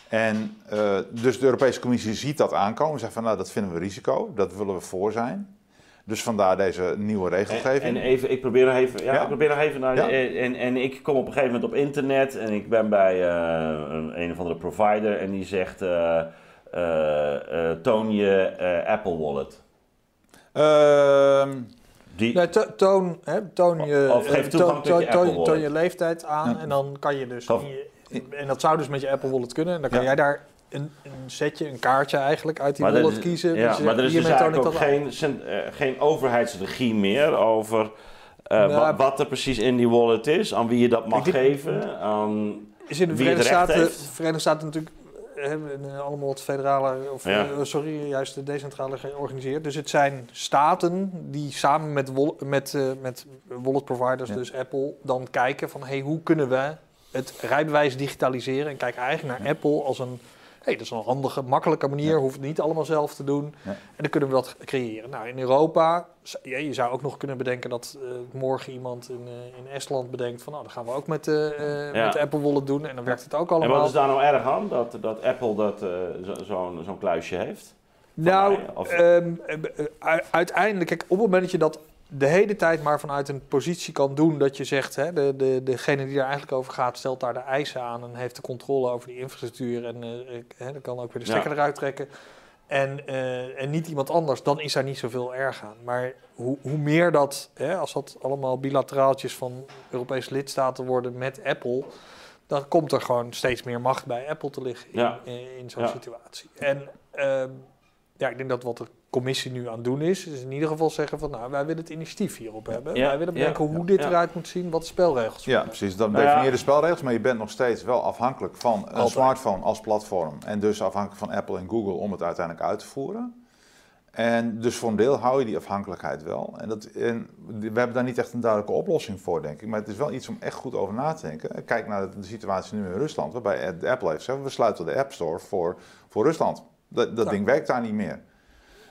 En eh, dus de Europese Commissie ziet dat aankomen. Zegt van nou dat vinden we risico, dat willen we voor zijn. Dus vandaar deze nieuwe regelgeving. en even, ik probeer nog even, ja, Ja. ik probeer nog even naar, Ja. en, en ik kom op een gegeven moment op internet en ik ben bij eh, een, een of andere provider en die zegt, eh, toon je eh, Apple Wallet. Ehm, Die, Nee, to- toon, hè, toon je, Of geef toegang toon, tot je toon, Apple toon, Wallet. toon je leeftijd aan Ja. en dan kan je dus... In je- en dat zou dus met je Apple Wallet kunnen. En dan kan Ja. jij daar een, een setje, een kaartje eigenlijk uit die Maar wallet is- kiezen. ja, Dus maar er is dus eigenlijk ook geen, cent- eh, geen overheidsregie meer over eh, Nou, wat, wat er precies in die wallet is, aan wie je dat mag denk- geven. Aan, is in de het Verenigde Staten. Verenigde Staten natuurlijk eh, hebben allemaal wat federale, of Ja. sorry, juist de decentrale georganiseerd. Dus het zijn staten die samen met, wol- met, met wallet providers, Ja. dus Apple, dan kijken van hey, hoe kunnen we het rijbewijs digitaliseren en kijken eigenlijk naar Apple als een hey, dat is een handige, makkelijke manier, Ja. hoeft het niet allemaal zelf te doen. Ja. En dan kunnen we dat creëren. Nou, in Europa, je zou ook nog kunnen bedenken dat eh, morgen iemand in, eh, in Estland bedenkt van nou, dan gaan we ook met, eh, Ja. met de Apple Wallet doen en dan werkt het ook en allemaal. wat is daar nou erg aan, dat, dat Apple dat, zo- zo'n zo'n kluisje heeft? Van Nou, mij, of- ehm, eh, eh, uiteindelijk, kijk, op het moment dat je dat de hele tijd maar vanuit een positie kan doen dat je zegt, hè, de, de, degene die er eigenlijk over gaat, stelt daar de eisen aan en heeft de controle over die infrastructuur en eh, hè, dan kan ook weer de stekker Ja. eruit trekken. En, eh, en niet iemand anders, dan is daar niet zoveel erg aan. Maar hoe, hoe meer dat, hè, als dat allemaal bilateraaltjes van Europese lidstaten worden met Apple, dan komt er gewoon steeds meer macht bij Apple te liggen in, Ja. in, in zo'n Ja. situatie. En ehm, ja, ik denk dat wat de commissie nu aan het doen is, is in ieder geval zeggen van, nou, wij willen het initiatief hierop hebben. Ja, Wij willen ja, bedenken hoe dit ja. eruit moet zien, wat de spelregels Ja, zijn. precies. Dan Nou ja. definieer je de spelregels, maar je bent nog steeds wel afhankelijk van een Altijd. smartphone als platform. En dus afhankelijk van Apple en Google om het uiteindelijk uit te voeren. En dus voor een deel hou je die afhankelijkheid wel. En, dat, en we hebben daar niet echt een duidelijke oplossing voor, denk ik. Maar het is wel iets om echt goed over na te denken. Kijk naar de, de situatie nu in Rusland, waarbij de Apple heeft gezegd: we sluiten de App Store voor, voor Rusland. Dat, dat Ja. ding werkt daar niet meer.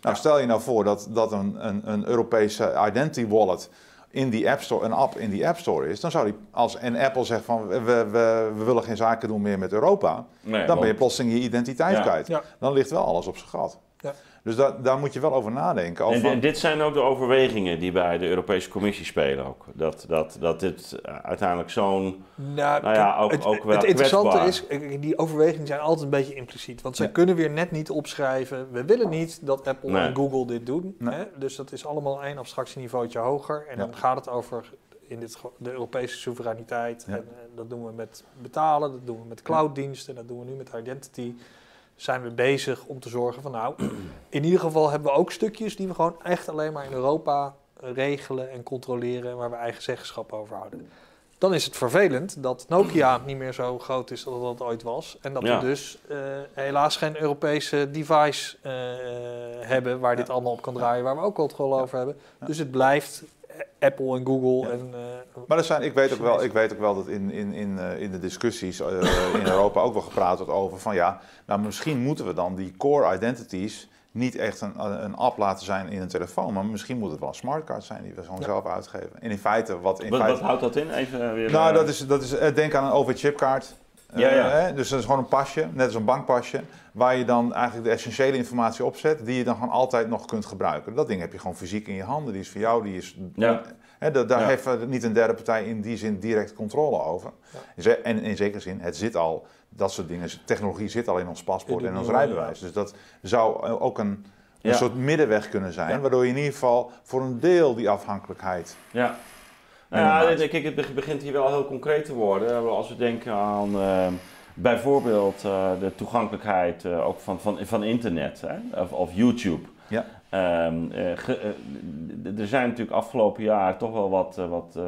Nou, stel je nou voor dat, dat een, een, een Europese identity wallet in die App Store, een app in die App Store is, dan zou die, als en Apple zegt van we, we, we willen geen zaken doen meer met Europa, Nee, dan ben je plotseling je identiteit Ja. kwijt. Ja. Dan ligt wel alles op zijn gat. Dus da- daar moet je wel over nadenken. Of En, van- en dit zijn ook de overwegingen die bij de Europese Commissie spelen ook. Dat, dat, dat dit eh, uiteindelijk zo'n... Nou, Nou ja, ook- het, ook wel het interessante kwetsbaar. is, die overwegingen zijn altijd een beetje impliciet. Want zij Ja. kunnen weer net niet opschrijven, we willen niet dat Apple Nee. en Google dit doen. Nee. Hè? Dus dat is allemaal één abstractieniveautje hoger. En Ja. dan gaat het over in dit de Europese soevereiniteit. Ja. En dat doen we met betalen, dat doen we met clouddiensten, dat doen we nu met identity. Zijn we bezig om te zorgen van nou, in ieder geval hebben we ook stukjes die we gewoon echt alleen maar in Europa regelen en controleren en waar we eigen zeggenschap over houden. Dan is het vervelend dat Nokia niet meer zo groot is als dat ooit was. En dat Ja. we dus eh, helaas geen Europese device eh, hebben waar dit allemaal op kan draaien, waar we ook controle over hebben. Dus het blijft Apple en Google Ja. en... eh, Maar er zijn, ik, weet ook wel, ik weet ook wel dat in, in, in, eh, in de discussies eh, in Europa ook wel gepraat wordt over van ja, nou misschien moeten we dan die core identities niet echt een, een app laten zijn in een telefoon, maar misschien moet het wel een smartcard zijn die we gewoon Ja. zelf uitgeven. En in feite, wat in Wat, feite... wat houdt dat in? Even weer... Nou, dat is, dat is denk aan een OV-chipkaart. Eh, Ja, ja. hè, dus dat is gewoon een pasje, net als een bankpasje, waar je dan eigenlijk de essentiële informatie opzet, die je dan gewoon altijd nog kunt gebruiken. Dat ding heb je gewoon fysiek in je handen, die is voor jou, die is... Ja. Hè, da- daar Ja. heeft eh, niet een derde partij in die zin direct controle over. Ja. En in zekere zin, het zit al, dat soort dingen, technologie zit al in ons paspoort In en ons rijbewijs. Dus dat zou eh, ook een, een Ja. soort middenweg kunnen zijn, Ja. waardoor je in ieder geval voor een deel die afhankelijkheid... Ja. Nou Ja, ja, kijk, het be- begint hier wel heel concreet te worden. Als we denken aan eh, bijvoorbeeld eh, de toegankelijkheid eh, ook van, van, van internet hè? Of, of YouTube. Ja. Ehm, eh, ge- eh, er zijn natuurlijk afgelopen jaar toch wel wat, eh, wat eh,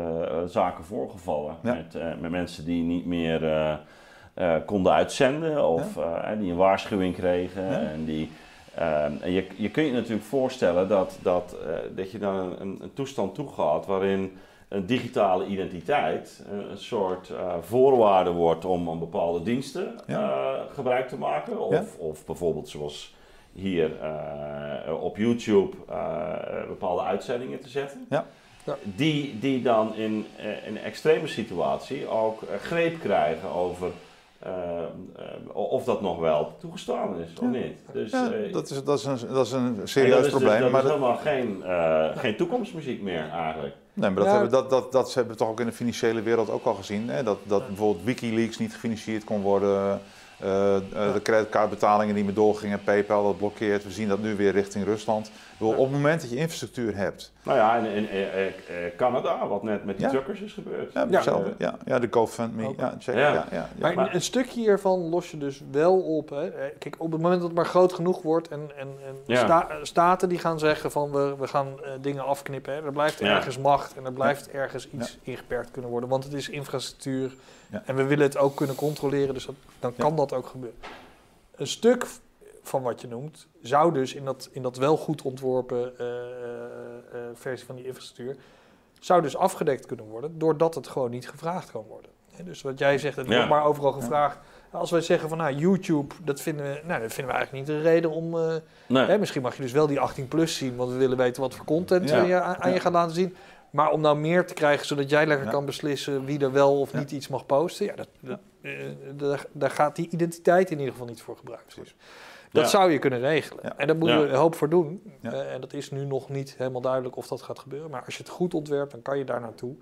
zaken voorgevallen. Ja. Met, eh, met mensen die niet meer eh, eh, konden uitzenden of eh, die een waarschuwing kregen. Ja. En die, ehm, en je, je kunt je natuurlijk voorstellen dat, dat, eh, dat je dan een, een toestand toegaat waarin een digitale identiteit een soort eh, voorwaarde wordt om aan bepaalde diensten Ja. eh, gebruik te maken. Of, Ja. of bijvoorbeeld zoals hier eh, op YouTube eh, bepaalde uitzendingen te zetten. Ja. Ja. Die, die dan in, eh, in een extreme situatie ook greep krijgen over of dat nog wel toegestaan is of Ja. niet. Dus, Ja, eh, dat, is, dat, is een, dat is een en serieus dat is dus- probleem. dat maar is dat, helemaal geen, eh, geen toekomstmuziek meer eigenlijk. Nee, maar dat, Ja. hebben, dat, dat, dat hebben we toch ook in de financiële wereld ook al gezien. Hè? Dat, dat bijvoorbeeld Wikileaks niet gefinancierd kon worden. eh, eh, de creditcardbetalingen niet meer doorgingen. PayPal dat blokkeert. We zien dat nu weer richting Rusland. Bedoel, Ja. Op het moment dat je infrastructuur hebt. Nou ja, in, in eh, eh, eh, Canada, wat net met die Ja. truckers is gebeurd. Ja, Ja. hetzelfde. Ja, ja, de GoFundMe. Ja, check. Ja. Ja. Ja, ja, Maar, maar- een stukje hiervan los je dus wel op. Hè. Eh, Kijk, op het moment dat het maar groot genoeg wordt en, en, en Ja. sta- staten die gaan zeggen van we, we gaan eh, dingen afknippen. Hè. Er blijft Ja. ergens macht en er blijft ergens iets ingeperkt kunnen worden. Want het is infrastructuur Ja. en we willen het ook kunnen controleren. Dus dat, dan Ja. kan dat ook gebeuren. Een stuk van wat je noemt zou dus in dat, in dat wel goed ontworpen eh, eh, eh, versie van die infrastructuur... zou dus afgedekt kunnen worden doordat het gewoon niet gevraagd kan worden. Dus wat jij zegt, het Ja. wordt maar overal gevraagd. Als wij zeggen van nou, YouTube, dat vinden we, nou, dat vinden we eigenlijk niet een reden om. Nee. hè, misschien mag je dus wel die 18 plus zien, want we willen weten wat voor content Ja. je aan, aan je gaat laten zien. Maar om nou meer te krijgen, zodat jij lekker Ja. kan beslissen wie er wel of niet iets mag posten, ja, dat, daar, daar gaat die identiteit in ieder geval niet voor gebruikt. Dat Ja. zou je kunnen regelen. Ja. En daar moeten Ja. we een hoop voor doen. Ja. Eh, en dat is nu nog niet helemaal duidelijk of dat gaat gebeuren. Maar als je het goed ontwerpt, dan kan je daar naartoe.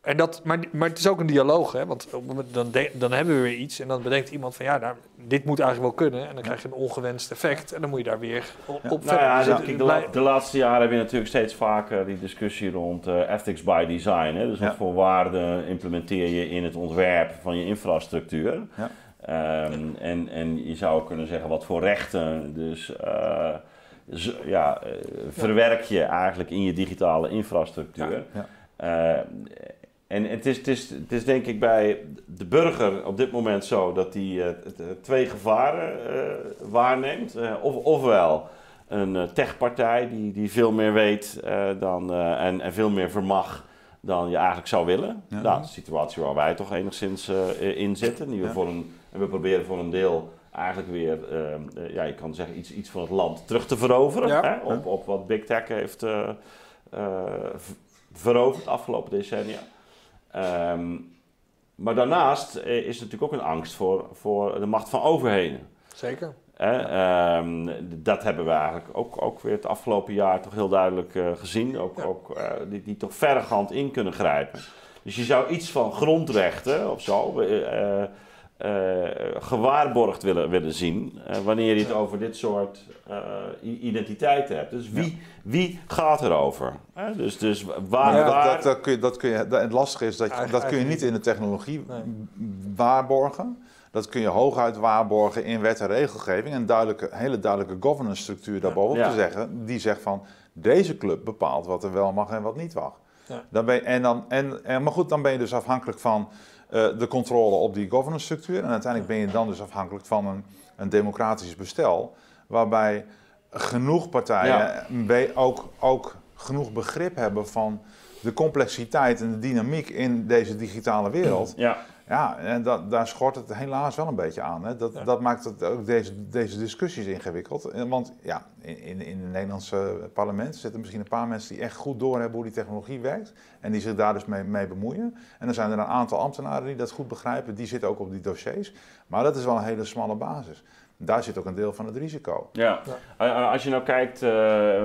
En dat, maar, maar het is ook een dialoog, hè? want dan, de- dan hebben we weer iets en dan bedenkt iemand van ja, nou, dit moet eigenlijk wel kunnen. En dan krijg je een ongewenst effect en dan moet je daar weer op, Ja. Nou ja, Dus de, het kijk, de, blij- la- de laatste jaren heb je natuurlijk steeds vaker die discussie rond eh, ethics by design. Hè? Dus wat Ja. voor waarden implementeer je in het ontwerp van je infrastructuur. Ja. Ehm, en, en je zou kunnen zeggen wat voor rechten dus eh, ja, eh, verwerk je eigenlijk in je digitale infrastructuur. Eh, en het is, het, is, het is denk ik bij de burger op dit moment zo dat hij twee gevaren waarneemt. Of, ofwel een techpartij die, die veel meer weet dan, en, en veel meer vermag dan je eigenlijk zou willen. Ja. Nou, de situatie waar wij toch enigszins eh, in zitten. Die we Ja. voor een, en we proberen voor een deel eigenlijk weer, eh, eh, ja, je kan zeggen, iets, iets van het land terug te veroveren. Ja. Hè? Op, op wat Big Tech heeft eh, veroverd de afgelopen decennia. Ehm, maar daarnaast is er natuurlijk ook een angst voor, voor de macht van overheden. Zeker. Ehm, dat hebben we eigenlijk ook, ook weer het afgelopen jaar toch heel duidelijk eh, gezien. Ook, Ja. ook, eh, die, die toch verregaand in kunnen grijpen. Dus je zou iets van grondrechten of zo eh, eh, gewaarborgd willen, willen zien. eh, wanneer je het over dit soort eh, identiteiten hebt. Dus wie, wie gaat erover? Hè? Dus, dus waar... Ja, waar dat, dat kun je, dat kun je, dat- het lastige is dat je, dat kun je niet in de technologie Nee. waarborgen. Dat kun je hooguit waarborgen in wet en regelgeving. En duidelijke, hele duidelijke governance structuur daarbovenop Ja. te zeggen. Die zegt van deze club bepaalt wat er wel mag en wat niet mag. Ja. Dan ben je, en dan, en, en, maar goed, dan ben je dus afhankelijk van eh, de controle op die governance structuur. En uiteindelijk ben je dan dus afhankelijk van een, een democratisch bestel. Waarbij genoeg partijen Ja. ook, ook genoeg begrip hebben van de complexiteit en de dynamiek in deze digitale wereld. Ja, Ja, en dat, daar schort het helaas wel een beetje aan. Hè. Dat, Ja. dat maakt het ook deze, deze discussies ingewikkeld. En Want ja, in, in, in het Nederlandse parlement zitten misschien een paar mensen die echt goed doorhebben hoe die technologie werkt. En die zich daar dus mee, mee bemoeien. En dan zijn er een aantal ambtenaren die dat goed begrijpen. Die zitten ook op die dossiers. Maar dat is wel een hele smalle basis. Daar zit ook een deel van het risico. Ja, als je nou kijkt, eh,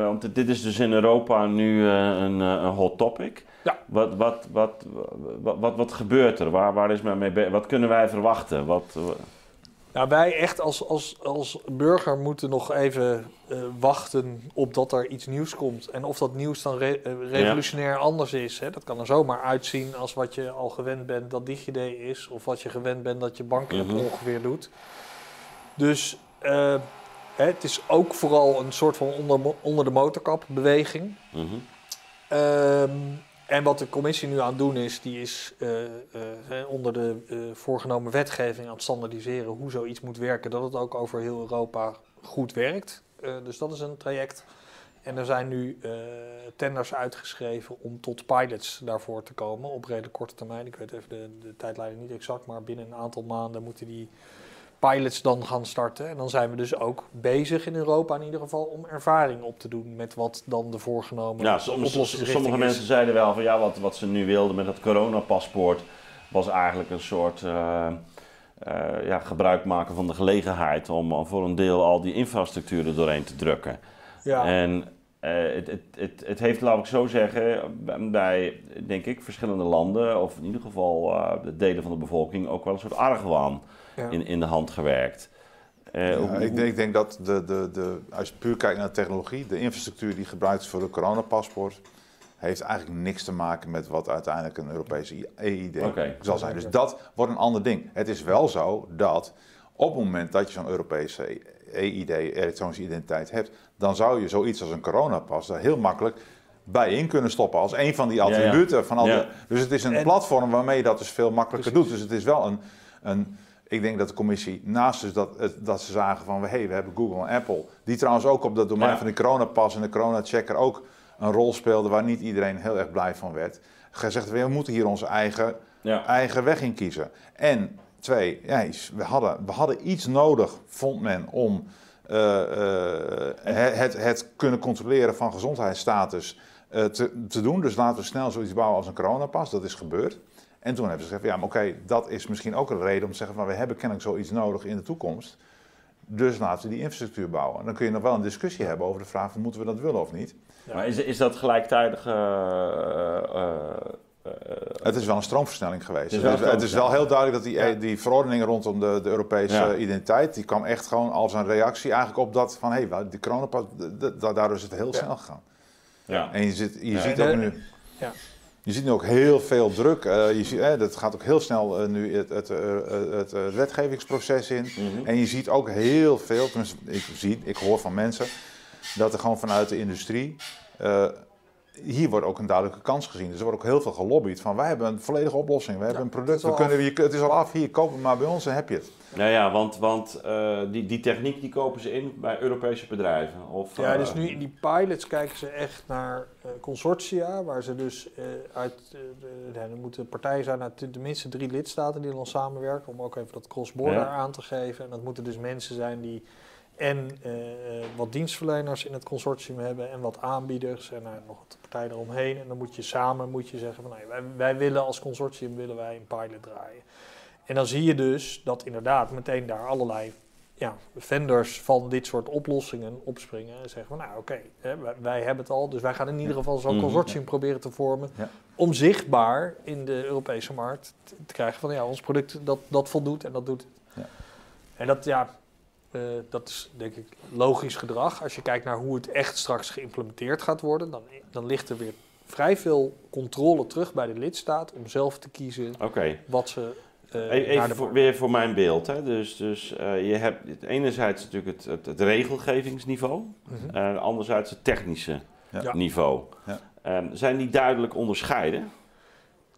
want dit is dus in Europa nu eh, een, eh, een hot topic. Ja. Wat, wat, wat, wat, wat, wat gebeurt er? Waar, waar is men mee be- Wat kunnen wij verwachten? Wat, Nou, wij echt als, als, als burger moeten nog even eh, wachten op dat er iets nieuws komt. En of dat nieuws dan re- revolutionair anders is. Hè? Dat kan er zomaar uitzien als wat je al gewend bent dat DigiD is. Of wat je gewend bent dat je bank Mhm. ongeveer doet. Dus eh, hè, het is ook vooral een soort van onder, onder de motorkap beweging. Mhm. Ehm, en wat de commissie nu aan het doen is, die is eh, eh, onder de voorgenomen wetgeving aan het standaardiseren hoe zoiets moet werken, dat het ook over heel Europa goed werkt. Dus dat is een traject. En er zijn nu tenders uitgeschreven om tot pilots daarvoor te komen op redelijk korte termijn. Ik weet even de, de tijdlijn niet exact, maar binnen een aantal maanden moeten die pilots dan gaan starten. En dan zijn we dus ook bezig in Europa in ieder geval om ervaring op te doen met wat dan de voorgenomen Ja, soms, sommige is. mensen zeiden wel van ja, wat, wat ze nu wilden met dat coronapaspoort was eigenlijk een soort eh, eh, ja, gebruik maken van de gelegenheid om voor een deel al die infrastructuur er doorheen te drukken. Ja. En eh, het, het, het, het heeft, laat ik zo zeggen, bij denk ik verschillende landen, of in ieder geval de delen van de bevolking, ook wel een soort argwaan Ja. in, in de hand gewerkt. Eh, Ja, hoe- ik, denk, ik denk dat de, de, de, als je puur kijkt naar de technologie, de infrastructuur die gebruikt is voor de coronapaspoort, heeft eigenlijk niks te maken met wat uiteindelijk een Europese EID Oké. zal zijn. Dus dat wordt een ander ding. Het is wel zo dat op het moment dat je zo'n Europese EID, elektronische identiteit hebt, dan zou je zoiets als een coronapas daar heel makkelijk bij in kunnen stoppen als een van die ja. attributen. Van al Ja. de, dus het is een En- platform waarmee je dat dus veel makkelijker Precies. doet. Dus het is wel een, een ik denk dat de commissie, naast dus dat, het- dat ze zagen van, hey, we hebben Google en Apple, die trouwens ook op dat domein Ja. van de coronapas en de coronachecker ook een rol speelden waar niet iedereen heel erg blij van werd. Gezegd, we moeten hier onze eigen, ja. eigen weg in kiezen. En twee, ja, we, hadden, we hadden iets nodig, vond men, om eh, eh, het, het, het kunnen controleren van gezondheidsstatus eh, te, te doen. Dus laten we snel zoiets bouwen als een coronapas. Dat is gebeurd. En toen hebben ze gezegd, ja, maar oké, dat is misschien ook een reden om te zeggen van we hebben kennelijk zoiets nodig in de toekomst. Dus laten we die infrastructuur bouwen. En dan kun je nog wel een discussie hebben over de vraag van moeten we dat willen of niet. Ja. Maar is, is dat gelijktijdig... eh, eh, eh, Het is wel een stroomversnelling geweest. Het is Het wel is, een het is wel heel duidelijk dat die, Ja. die verordening rondom de, de Europese Ja. identiteit, die kwam echt gewoon als een reactie eigenlijk op dat van hé, hey, die coronapas, daardoor is het heel Ja. snel gegaan. ja. En je, zit, je Ja, ziet de- ook nu. ja. Je ziet nu ook heel veel druk. eh, je ziet, eh, dat gaat ook heel snel eh, nu het, het, eh, het, wetgevingsproces in. Mhm. En je ziet ook heel veel, tenminste, ik zie, ik hoor van mensen, dat er gewoon vanuit de industrie. Hier wordt ook een duidelijke kans gezien. Dus er wordt ook heel veel gelobbyd van wij hebben een volledige oplossing. We hebben een het product, is we kunnen, je, het is al af, hier koop het maar bij ons en heb je het. Nou ja, want, want eh, die, die techniek die kopen ze in bij Europese bedrijven. Of, Ja, eh, dus nu in die pilots kijken ze echt naar eh, consortia, waar ze dus eh, uit, eh, er moeten partijen zijn uit tenminste drie lidstaten die dan samenwerken, om ook even dat cross-border Ja. aan te geven. En dat moeten dus mensen zijn die en eh, wat dienstverleners in het consortium hebben en wat aanbieders en nou, nog wat partijen eromheen. En dan moet je samen moet je zeggen van nee, wij, wij willen als consortium willen wij een pilot draaien. En dan zie je dus dat inderdaad meteen daar allerlei ja, vendors van dit soort oplossingen opspringen en zeggen van nou oké, wij, wij hebben het al, dus wij gaan in ieder geval zo'n Mhm. consortium proberen te vormen Ja. om zichtbaar in de Europese markt te, te krijgen van ja, ons product dat, dat voldoet en dat doet het. Ja. En dat ja, dat is denk ik logisch gedrag. Als je kijkt naar hoe het echt straks geïmplementeerd gaat worden, dan, dan ligt er weer vrij veel controle terug bij de lidstaat om zelf te kiezen wat ze eh, naar even de voor, weer voor mijn beeld. Hè. Dus, dus eh, je hebt het enerzijds natuurlijk het, het, het regelgevingsniveau, Mhm. en anderzijds het technische Ja. Niveau. Ja. Ehm, zijn die duidelijk onderscheiden?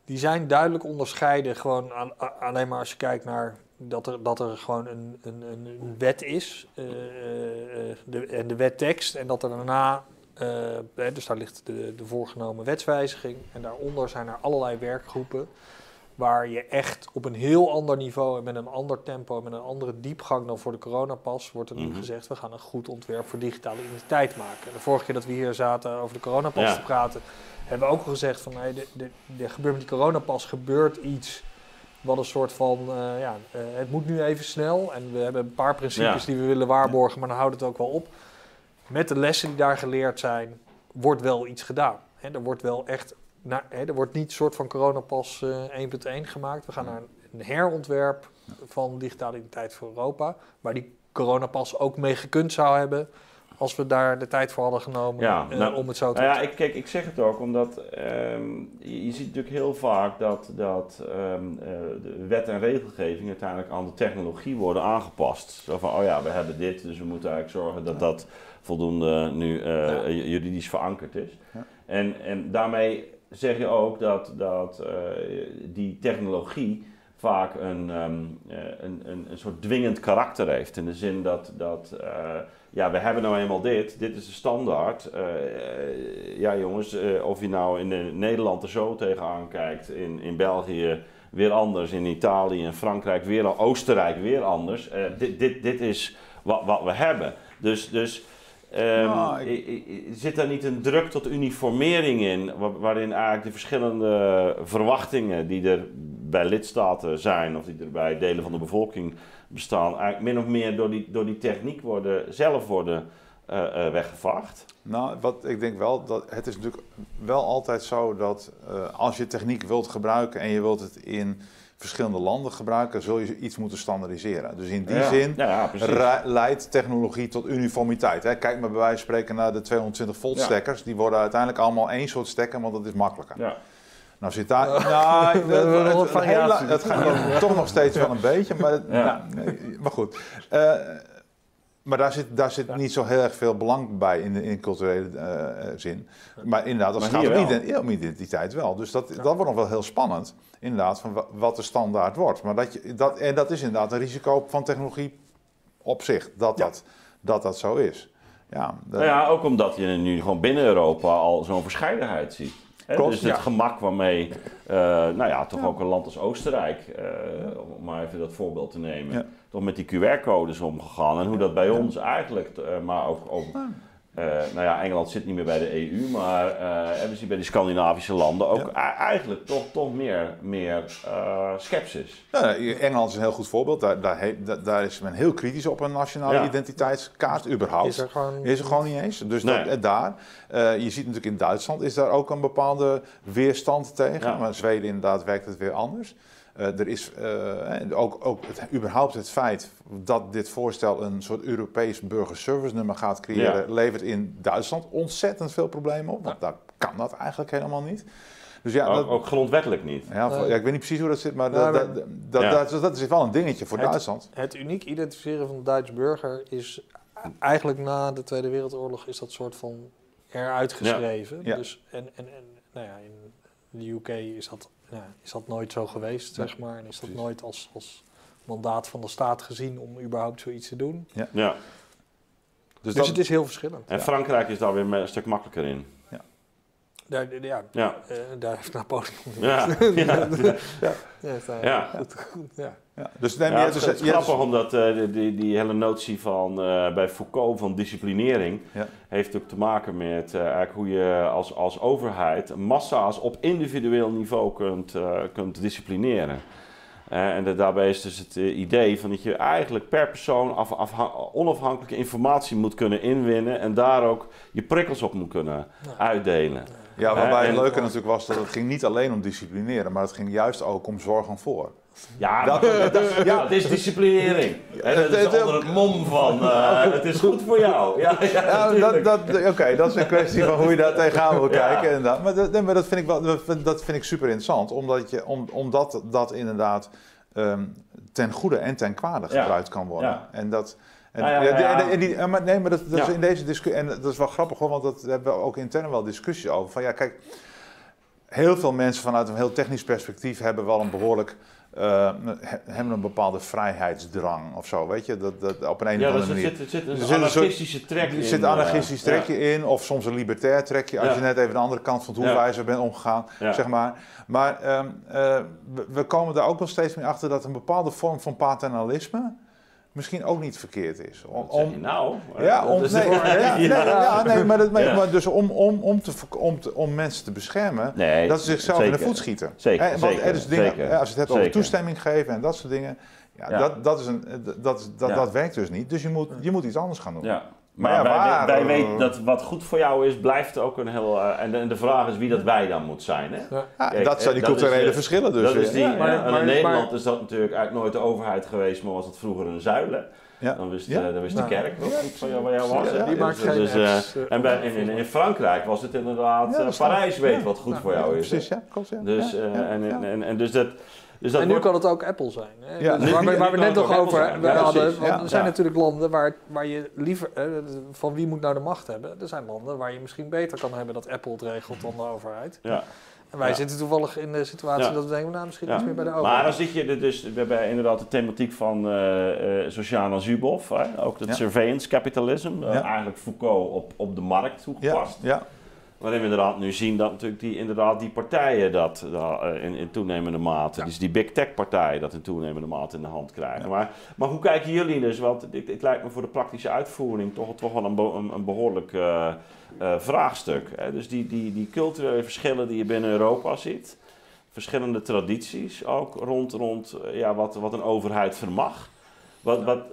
Die zijn duidelijk onderscheiden, gewoon aan- alleen maar als je kijkt naar dat er, dat er gewoon een, een, een, wet is eh, de, en de wettekst en dat er daarna, eh, dus daar ligt de, de voorgenomen wetswijziging en daaronder zijn er allerlei werkgroepen waar je echt op een heel ander niveau en met een ander tempo en met een andere diepgang dan voor de coronapas wordt er nu Mhm. gezegd we gaan een goed ontwerp voor digitale identiteit maken. De vorige keer dat we hier zaten over de coronapas Ja. te praten, hebben we ook al gezegd van hey, de, de, de gebeurt met die coronapas gebeurt iets wat een soort van eh, ja, eh, het moet nu even snel en we hebben een paar principes Ja. die we willen waarborgen, maar dan houdt het ook wel op. Met de lessen die daar geleerd zijn, wordt wel iets gedaan. Hè, er wordt wel echt, naar, er wordt niet een soort van coronapas eh 1.1 gemaakt. We gaan naar een, een herontwerp van digitale identiteit voor Europa, waar die coronapas ook mee gekund zou hebben als we daar de tijd voor hadden genomen Ja, eh, nou, om het zo te Nou ja, ik, kijk, ik zeg het ook omdat ehm, je, je ziet natuurlijk heel vaak dat, dat ehm, eh, de wet en regelgeving uiteindelijk aan de technologie worden aangepast. Zo van, oh ja, we hebben dit, dus we moeten eigenlijk zorgen dat dat voldoende nu eh, Ja. juridisch verankerd is. Ja. En, en daarmee zeg je ook dat, dat eh, die technologie vaak een, ehm, eh, een, een, een soort dwingend karakter heeft. In de zin dat, dat eh, ja, we hebben nou eenmaal dit, dit is de standaard. Eh, ja jongens, eh, of je nou in Nederland er zo tegenaan kijkt, in, in België weer anders, in Italië en Frankrijk weer, al- Oostenrijk weer anders. Eh, dit, dit, dit is wat, wat we hebben. Dus, dus ehm, Nou, ik- zit daar niet een druk tot uniformering in, wa- waarin eigenlijk de verschillende verwachtingen die er bij lidstaten zijn, of die er bij delen van de bevolking bestaan, eigenlijk min of meer door die, door die techniek worden, zelf worden eh, weggevaagd? Nou, wat ik denk wel, dat het is natuurlijk wel altijd zo dat eh, als je techniek wilt gebruiken en je wilt het in verschillende landen gebruiken, zul je iets moeten standaardiseren. Dus in die Ja. zin Ja, ja, leidt technologie tot uniformiteit. Hè. Kijk maar bij wijze van spreken naar de 220 volt Ja. stekkers. Die worden uiteindelijk allemaal één soort stekker, want dat is makkelijker. Ja. Nou zit daar... Nou, het, gaat toch nog steeds wel een beetje, maar, het- Ja. nou, nee, maar goed. Eh, maar daar zit, daar zit niet zo heel erg veel belang bij in de in culturele eh, zin. Maar inderdaad, als Maar het gaat om, identiteit wel. Dus dat, dat wordt nog wel heel spannend, inderdaad, van wa- wat de standaard wordt. Maar dat je, dat, en dat is inderdaad een risico van technologie op zich, dat dat, dat, dat zo is. Ja, dat- Nou ja, ook omdat je nu gewoon binnen Europa al zo'n verscheidenheid ziet. Hè, Klopt, dus het ja. gemak waarmee, eh, nou ja, toch ook een land als Oostenrijk, eh, om maar even dat voorbeeld te nemen, Ja. toch met die QR-codes omgegaan. En hoe dat bij ons eigenlijk, eh, maar ook, ook eh, nou ja, Engeland zit niet meer bij de EU, maar eh, we zien bij die Scandinavische landen ook Ja. eigenlijk toch, toch meer, meer eh, sceptisch. Ja, Engeland is een heel goed voorbeeld. Daar, daar, daar is men heel kritisch op een nationale Ja. identiteitskaart, überhaupt. Is er gewoon... Is er gewoon niet eens. Dus Nee. dat, daar. Eh, je ziet natuurlijk in Duitsland is daar ook een bepaalde weerstand tegen. Ja. Maar in Zweden inderdaad werkt het weer anders. Eh, er is eh, eh, ook, ook het, überhaupt het feit dat dit voorstel een soort Europees burgerservice nummer gaat creëren, Ja. levert in Duitsland ontzettend veel problemen op. Want daar kan dat eigenlijk helemaal niet. Dus ja, ook, dat, ook grondwettelijk niet. ja, Nee. ja, ik weet niet precies hoe dat zit, maar, Nou, dat, maar- dat, dat, Ja. dat, dat is wel een dingetje voor Het- Duitsland. Het uniek identificeren van de Duitse burger is eigenlijk na de Tweede Wereldoorlog is dat soort van eruit geschreven. Ja. Dus, en, en, en nou ja, in de UK is dat, ja, is dat nooit zo geweest, zeg maar. En is dat precies. nooit als, als mandaat van de staat gezien om überhaupt zoiets te doen. Ja. Dus, Dus, dat, het is heel verschillend. En Frankrijk is daar weer een stuk makkelijker in. Daar, ja, Ja. eh, daar heeft Napoleon... Ja, ja. Ja, Ja. goed- goed, ja. Ja, dus, Ja, het, je is, het dus- is je hebt grappig omdat eh, die, die, die hele notie van eh, bij Foucault van disciplinering Ja. heeft ook te maken met eh, eigenlijk hoe je als, als overheid massa's op individueel niveau kunt, eh, kunt disciplineren. En dat- daarbij is dus het idee van dat je eigenlijk per persoon af, afha- onafhankelijke informatie moet kunnen inwinnen en daar ook je prikkels op moet kunnen uitdelen. Ja, waarbij het leuke natuurlijk was dat het ging niet alleen om disciplineren, maar het ging juist ook om zorgen voor. Ja, Dat- ja. het is disciplinering. En is het- het- onder het mom van eh, het is goed voor jou. Ja, ja, Ja, natuurlijk. dat, dat, Oké, dat is een kwestie van hoe je daar tegenaan wil kijken. Inderdaad. Maar, dat, nee, maar dat vind ik wel, dat- vind ik super interessant, omdat, je, om, omdat dat inderdaad ehm, ten goede en ten kwade gebruikt kan worden. En dat. En, ja, ja, die- ja. en die- en die- en maar, nee, maar dat, dat is in deze discussie, en dat is wel grappig hoor, want dat daar hebben we ook intern wel discussies over. Van ja, kijk, heel veel mensen vanuit een heel technisch perspectief hebben wel een behoorlijk, he- hebben een bepaalde vrijheidsdrang of zo, weet je, dat, dat op een, een Ja, of andere er manier. zit, er zit een Er zit een soort- anarchistische trek in. Er zit een eh, anarchistisch trekje in, of soms een libertair trekje, als Ja. je net even de andere kant van het Ja. hoefijzer bent omgegaan, zeg maar. Maar ehm, eh, we, we komen daar ook wel steeds meer achter dat een bepaalde vorm van paternalisme misschien ook niet verkeerd is. Om, nou? ja, om, nee, ja, nee, ja, nee, maar, dat, Ja. maar dus om, om, om, te, om, te, om mensen te beschermen, Nee, dat ze zichzelf in de voet schieten. Zeker, Hè, want zeker, dingen, zeker, als je het hebt over toestemming geven en dat soort dingen, ja. Dat, dat, is een, dat, is- dat, dat werkt dus niet. Dus je moet, je moet iets anders gaan doen. Ja. Maar Maar, ja, wij, waar- wij weten dat wat goed voor jou is, blijft ook een heel... eh, en, de, en de vraag is wie dat wij dan moet zijn. Hè? Ja. Dat zijn die eh, dat is, culturele eh, verschillen dus. dat is die, Ja, maar- hè, en maar- in Nederland maar- is dat natuurlijk eigenlijk nooit de overheid geweest, maar was het vroeger een zuilen. Ja. Dan wist, ja. dan wist de kerk wel goed van jou, waar jou was. die maakt dus, apps, En bij, in, in, Frankrijk was het inderdaad, Parijs weet wat goed voor jou is. Precies, ja, klopt. Ja. Dus, en, en, en, dus dat... Dus en nu kan het ook Apple zijn. Hè? Ja, dus waar, we, waar we net nog over we hadden. Want er zijn natuurlijk landen waar, waar je liever. van wie moet nou de macht hebben? Er zijn landen waar je misschien beter kan hebben dat Apple het regelt dan de overheid. Ja. En wij zitten toevallig in de situatie dat we denken, nou misschien iets meer bij de overheid. Maar dan zit je dus, we hebben inderdaad de thematiek van uh, uh, Sociana Zuboff, hè? ook dat surveillance capitalism, uh, eigenlijk Foucault op, op de markt toegepast. Ja. Waarin we inderdaad nu zien dat natuurlijk die, inderdaad die partijen dat, in, in toenemende mate, dus die big tech partijen dat in toenemende mate in de hand krijgen. Maar, maar hoe kijken jullie dus, want het, lijkt me voor de praktische uitvoering toch, toch wel een, een, een behoorlijk uh, uh, vraagstuk. Hè? Dus die, die, die culturele verschillen die je binnen Europa ziet, verschillende tradities ook rond, rond ja, wat, wat een overheid vermag. Wat, wat,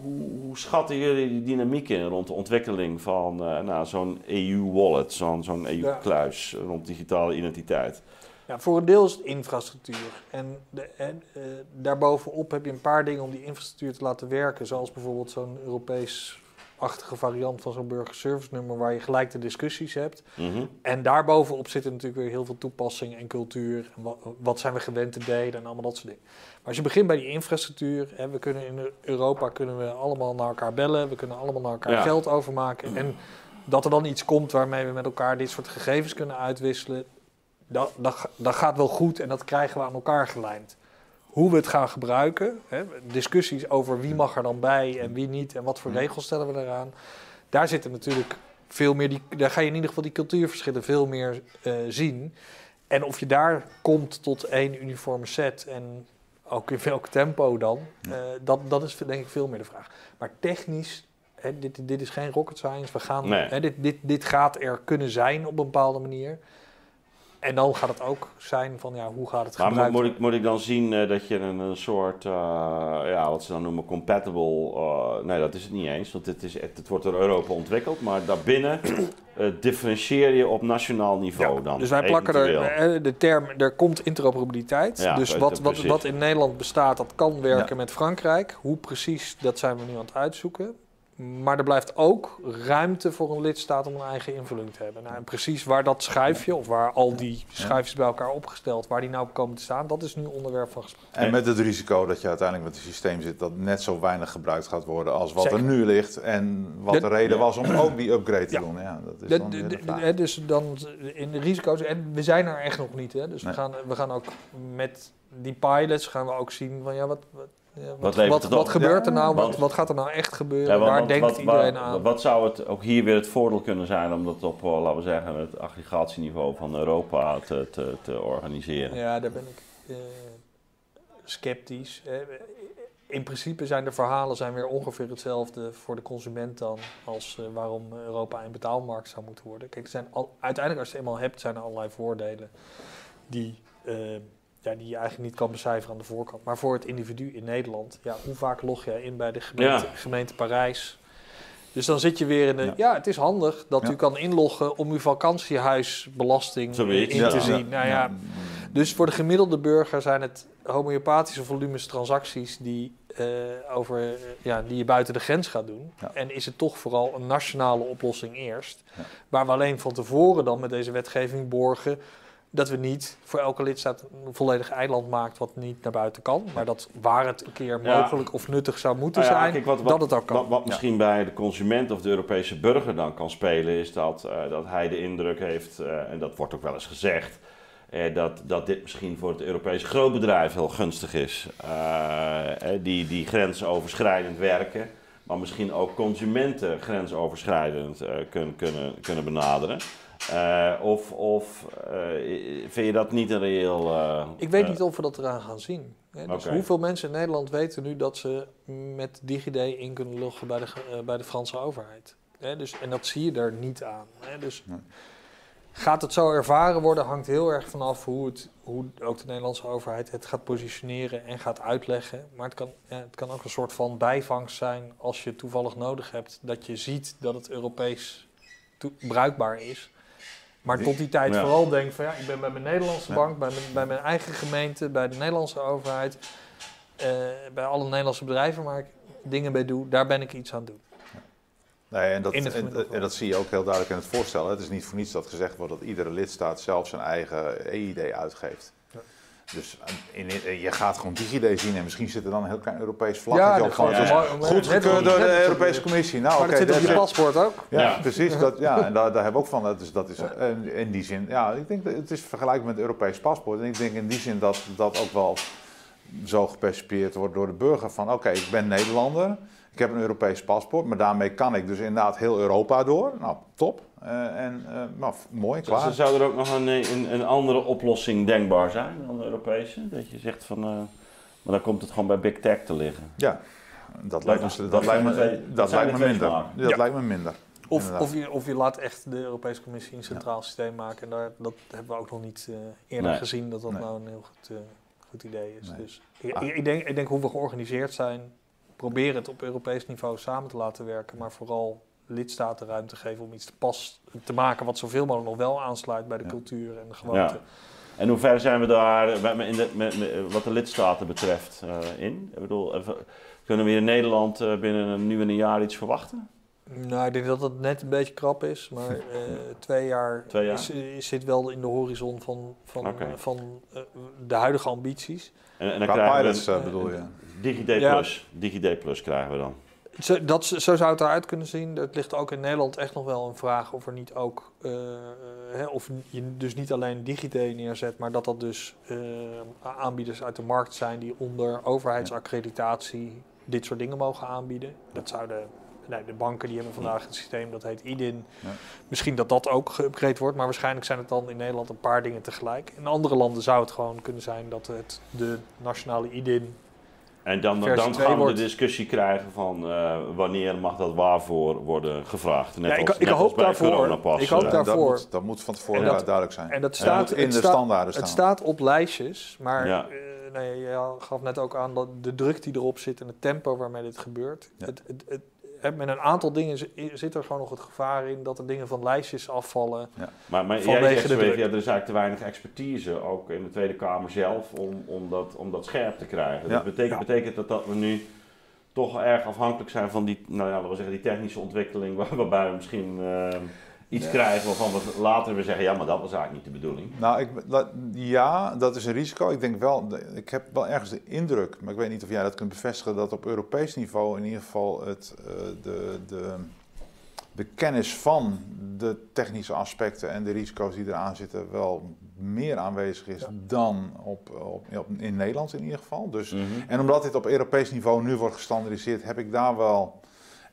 hoe, hoe, schatten jullie die dynamiek in rond de ontwikkeling van uh, nou, zo'n EU-wallet, zo'n zo'n EU-kluis rond digitale identiteit? Ja, voor een deel is het infrastructuur. En, de, en uh, daarbovenop heb je een paar dingen om die infrastructuur te laten werken. Zoals bijvoorbeeld zo'n Europees achtige variant van zo'n burgerservice nummer waar je gelijk de discussies hebt. Mm En daarbovenop zitten natuurlijk weer heel veel toepassing en cultuur. En wat, wat, zijn we gewend te delen en allemaal dat soort dingen. Als je begint bij die infrastructuur, hè, we kunnen in Europa kunnen we allemaal naar elkaar bellen, we kunnen allemaal naar elkaar geld overmaken. En dat er dan iets komt waarmee we met elkaar dit soort gegevens kunnen uitwisselen, dat, dat, dat gaat wel goed en dat krijgen we aan elkaar gelijnd hoe we het gaan gebruiken, hè, discussies over wie mag er dan bij en wie niet en wat voor regels stellen we eraan. Daar zitten natuurlijk veel meer, die, daar ga je in ieder geval die cultuurverschillen veel meer uh, zien. En of je daar komt tot één uniforme set en ook in welk tempo dan, uh, dat, dat is denk ik veel meer de vraag. Maar technisch, hè, dit, dit is geen rocket science, we gaan, nee. hè, dit, dit, dit gaat er kunnen zijn op een bepaalde manier. En dan gaat het ook zijn van ja, hoe gaat het maar moet ik, moet ik dan zien uh, dat je een, een soort, uh, ja, wat ze dan noemen, compatible, uh, nee dat is het niet eens, want het, is, het, wordt door Europa ontwikkeld, maar daarbinnen differentieer je op nationaal niveau ja, dan. Dus wij plakken er de term, er komt interoperabiliteit. Ja, dus wat, wat, wat in Nederland bestaat, dat kan werken ja. met Frankrijk. Hoe precies, dat zijn we nu aan het uitzoeken. Maar er blijft ook ruimte voor een lidstaat om een eigen invulling te hebben. Nou, en precies waar dat schuifje, of waar al die schuifjes bij elkaar opgesteld, waar die nou komen te staan, dat is nu onderwerp van gesprek. En met het risico dat je uiteindelijk met het systeem zit dat net zo weinig gebruikt gaat worden als wat Zeker. er nu ligt. En wat de, de reden was om ook die upgrade te ja. doen. Ja, dat is dan de, de, de dus dan in de risico's, en we zijn er echt nog niet. Hè? Dus nee. we, gaan, we gaan ook met die pilots gaan we ook zien van ja, wat, wat, wat, wat, gebeurt er nou? Wat, wat, gaat er nou echt gebeuren? Ja, Waar denkt iedereen aan? Wat zou het ook hier weer het voordeel kunnen zijn om dat op, laten we zeggen, het aggregatieniveau van Europa te, te, te organiseren? Ja, daar ben ik uh, sceptisch. In principe zijn de verhalen zijn weer ongeveer hetzelfde voor de consument dan als uh, waarom Europa een betaalmarkt zou moeten worden. Kijk, er zijn al, uiteindelijk als je het eenmaal hebt, zijn er allerlei voordelen die uh, ja, die je eigenlijk niet kan becijferen aan de voorkant. Maar voor het individu in Nederland, ja, hoe vaak log jij in bij de gemeente, ja. gemeente Parijs? Dus dan zit je weer in de. Ja, ja het is handig dat ja. u kan inloggen om uw vakantiehuisbelasting in te zien. Nou ja, dus voor de gemiddelde burger zijn het homeopathische volumes transacties die, uh, over, ja, die je buiten de grens gaat doen. En is het toch vooral een nationale oplossing eerst. Waar we alleen van tevoren dan met deze wetgeving borgen dat we niet voor elke lidstaat een volledig eiland maakt wat niet naar buiten kan. Maar dat waar het een keer mogelijk ja. of nuttig zou moeten nou ja, zijn, kijk, wat, wat, dat het ook kan. Wat, wat misschien ja. bij de consument of de Europese burger dan kan spelen, is dat, uh, dat hij de indruk heeft, uh, en dat wordt ook wel eens gezegd, uh, dat, dat dit misschien voor het Europese grootbedrijf heel gunstig is. die, die grensoverschrijdend werken, maar misschien ook consumenten grensoverschrijdend kunnen, kunnen, kunnen benaderen. Uh, of of uh, vind je dat niet een reëel. Uh, ik weet niet of we dat eraan gaan zien. Hè? Dus okay. hoeveel mensen in Nederland weten nu dat ze met DigiD in kunnen loggen bij de, bij de Franse overheid? Hè? Dus, en dat zie je er niet aan. Hè? Dus nee. gaat het zo ervaren worden, hangt heel erg vanaf hoe, het, hoe ook de Nederlandse overheid het gaat positioneren en gaat uitleggen. Maar het kan, ja, het kan ook een soort van bijvangst zijn als je toevallig nodig hebt dat je ziet dat het Europees bruikbaar is. Maar tot die tijd ja. vooral denk van ja, ik ben bij mijn Nederlandse ja. bank, bij mijn, bij mijn, eigen gemeente, bij de Nederlandse overheid, uh, bij alle Nederlandse bedrijven. Maar ik, dingen mee doe, daar ben ik iets aan doen. Nee, en dat, en dat zie je ook heel duidelijk in het voorstel. Het is niet voor niets dat gezegd wordt dat iedere lidstaat zelf zijn eigen EID uitgeeft. Dus eh, in, in- je gaat gewoon DigiD zien en misschien zit er dan een heel klein Europees vlag. Ja, op. dat Gewoon, ja, ja. goed Net gekeurd door de Europese Commissie. Nou, maar oké, dat zit op je paspoort ook. ja, Ja. precies. Dat, ja, en daar, daar hebben we ook van. Dat is, dat is, in die zin, ja, ik denk dat het is vergelijkbaar met het Europees paspoort. En ik denk in die zin dat dat ook wel zo gepercipieerd wordt door de burger van oké, ik ben Nederlander, ik heb een Europees paspoort, maar daarmee kan ik dus inderdaad heel Europa door. Nou, top. Eh, en uh, nou, mooi, Dus klaar. zou er ook nog een, een, een andere oplossing denkbaar zijn dan de Europese? Dat je zegt van, eh, maar dan komt het gewoon bij Big Tech te liggen. Ja, dat lijkt me, dat lijkt me, twee- dat lijkt me minder. Dat Ja. lijkt me minder. Of, of, je, of je laat echt de Europese Commissie een centraal systeem maken. En daar, dat hebben we ook nog niet eh, eerder Nee. gezien dat dat Nee. nou een heel goed, eh, goed idee is. Nee. Dus ik, Ah. ik, ik denk, ik denk hoe we georganiseerd zijn, proberen het op Europees niveau samen te laten werken. Maar vooral lidstaten ruimte geven om iets te pas te maken wat zoveel mogelijk nog wel aansluit bij de Ja. cultuur en de gewoonten. En hoe ver zijn we daar met- met- in de, met, met- wat de lidstaten betreft eh, in? Ik bedoel, kunnen we hier in Nederland eh, binnen een nu en een jaar iets verwachten? Nou, ik denk dat het net een beetje krap is, maar eh, twee jaar, Twee jaar? Is, is, zit wel in de horizon van, van, van eh, de huidige ambities. En, en dan Qua krijgen pilots we bedoel je? DigiD Ja. Plus. DigiD Plus krijgen we dan. Zo, dat, zo zou het eruit kunnen zien. Het ligt ook in Nederland echt nog wel een vraag of er niet ook, eh, eh, hè, of je dus niet alleen DigiD neerzet, maar dat dat dus eh, aanbieders uit de markt zijn die onder overheidsaccreditatie dit soort dingen mogen aanbieden. Dat zouden nee, de banken die hebben vandaag het systeem dat heet IDIN. Ja. Misschien dat dat ook geüpgrade wordt, maar waarschijnlijk zijn het dan in Nederland een paar dingen tegelijk. In andere landen zou het gewoon kunnen zijn dat het de nationale IDIN En dan, gaan we wordt- de discussie krijgen van eh, wanneer mag dat waarvoor worden gevraagd. Net Ja, ik- als, ik net als hoop bij daarvoor. coronapas, Ik hoop eh. Ja, dat, daarvoor. moet, dat moet van tevoren dat- duidelijk zijn. En dat staat, in de staat- standaarden staan. Het staat op lijstjes, maar Ja. eh, nee, je gaf net ook aan dat de druk die erop zit en het tempo waarmee dit gebeurt. Ja. Het, het, met een aantal dingen zi- zit er gewoon nog het gevaar in dat er dingen van lijstjes afvallen. Maar, maar jij zegt zo even, ja, er is eigenlijk te weinig expertise, ook in de Tweede Kamer zelf, om, om, dat, om dat scherp te krijgen. Ja. Dat betekent, Ja. betekent dat dat we nu toch erg afhankelijk zijn van die, nou ja, laten we zeggen, die technische ontwikkeling, waar- waarbij we misschien eh, iets Ja. krijgen waarvan we later weer zeggen, ja, maar dat was eigenlijk niet de bedoeling. Nou, ik, dat- ja, dat is een risico. Ik denk wel, ik heb wel ergens de indruk, maar ik weet niet of jij dat kunt bevestigen, dat op Europees niveau in ieder geval het, eh, de, de, de kennis van de technische aspecten en de risico's die eraan zitten wel meer aanwezig is Ja. dan op, op, op- in Nederland in ieder geval. Dus, Mhm. en omdat dit op Europees niveau nu wordt gestandardiseerd, heb ik daar wel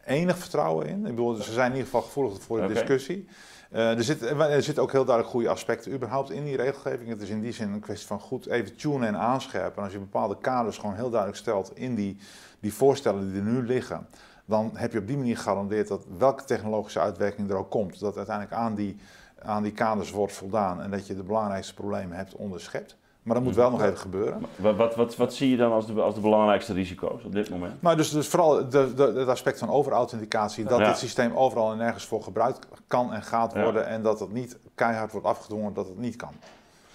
enig vertrouwen in. Ik bedoel, ze zijn in ieder geval gevoelig voor de discussie. Eh, er, zit, er zitten ook heel duidelijk goede aspecten überhaupt in die regelgeving. Het is in die zin een kwestie van goed even tunen en aanscherpen. En als je bepaalde kaders gewoon heel duidelijk stelt in die, die voorstellen die er nu liggen, dan heb je op die manier gegarandeerd dat welke technologische uitwerking er ook komt, dat uiteindelijk aan die, aan die kaders wordt voldaan en dat je de belangrijkste problemen hebt onderschept. Maar dat moet wel nog even gebeuren. Wat, wat, wat, wat zie je dan als de, als de belangrijkste risico's op dit moment? Maar dus, dus vooral de, de, het aspect van overauthenticatie, dat Ja. dit systeem overal en nergens voor gebruikt kan en gaat Ja. worden en dat het niet keihard wordt afgedwongen dat het niet kan.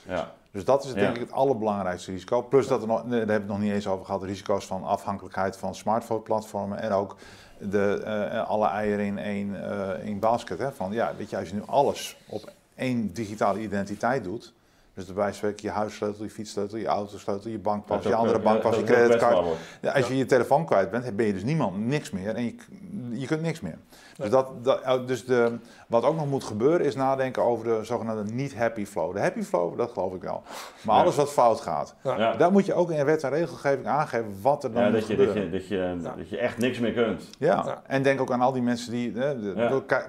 Ja. Dus dat is denk ik het allerbelangrijkste risico. Plus dat er nog, daar hebben we het nog niet eens over gehad, de risico's van afhankelijkheid van smartphone-platformen en ook de, eh, alle eieren in één, eh, één basket. Hè? Van, ja, weet je, als je nu alles op één digitale identiteit doet, dus daarbij spreek je huissleutel, je fietssleutel, je autosleutel, je bankpas, je andere eh, bankpas, je creditcard. Ja, als je je telefoon kwijt bent, ben je dus niemand, niks meer en je, je kunt niks meer. Dus, dat, dat, oh, dus de, wat ook nog moet gebeuren is nadenken over de zogenaamde niet-happy flow. De happy flow, dat geloof ik wel. Maar Ja. alles wat fout gaat, Ja. daar moet je ook in wet en regelgeving aangeven wat er dan Ja, moet dat, je, dat, je, dat, je, Ja. dat je echt niks meer kunt. Ja. Ja. en denk ook aan al die mensen die. De- kijk,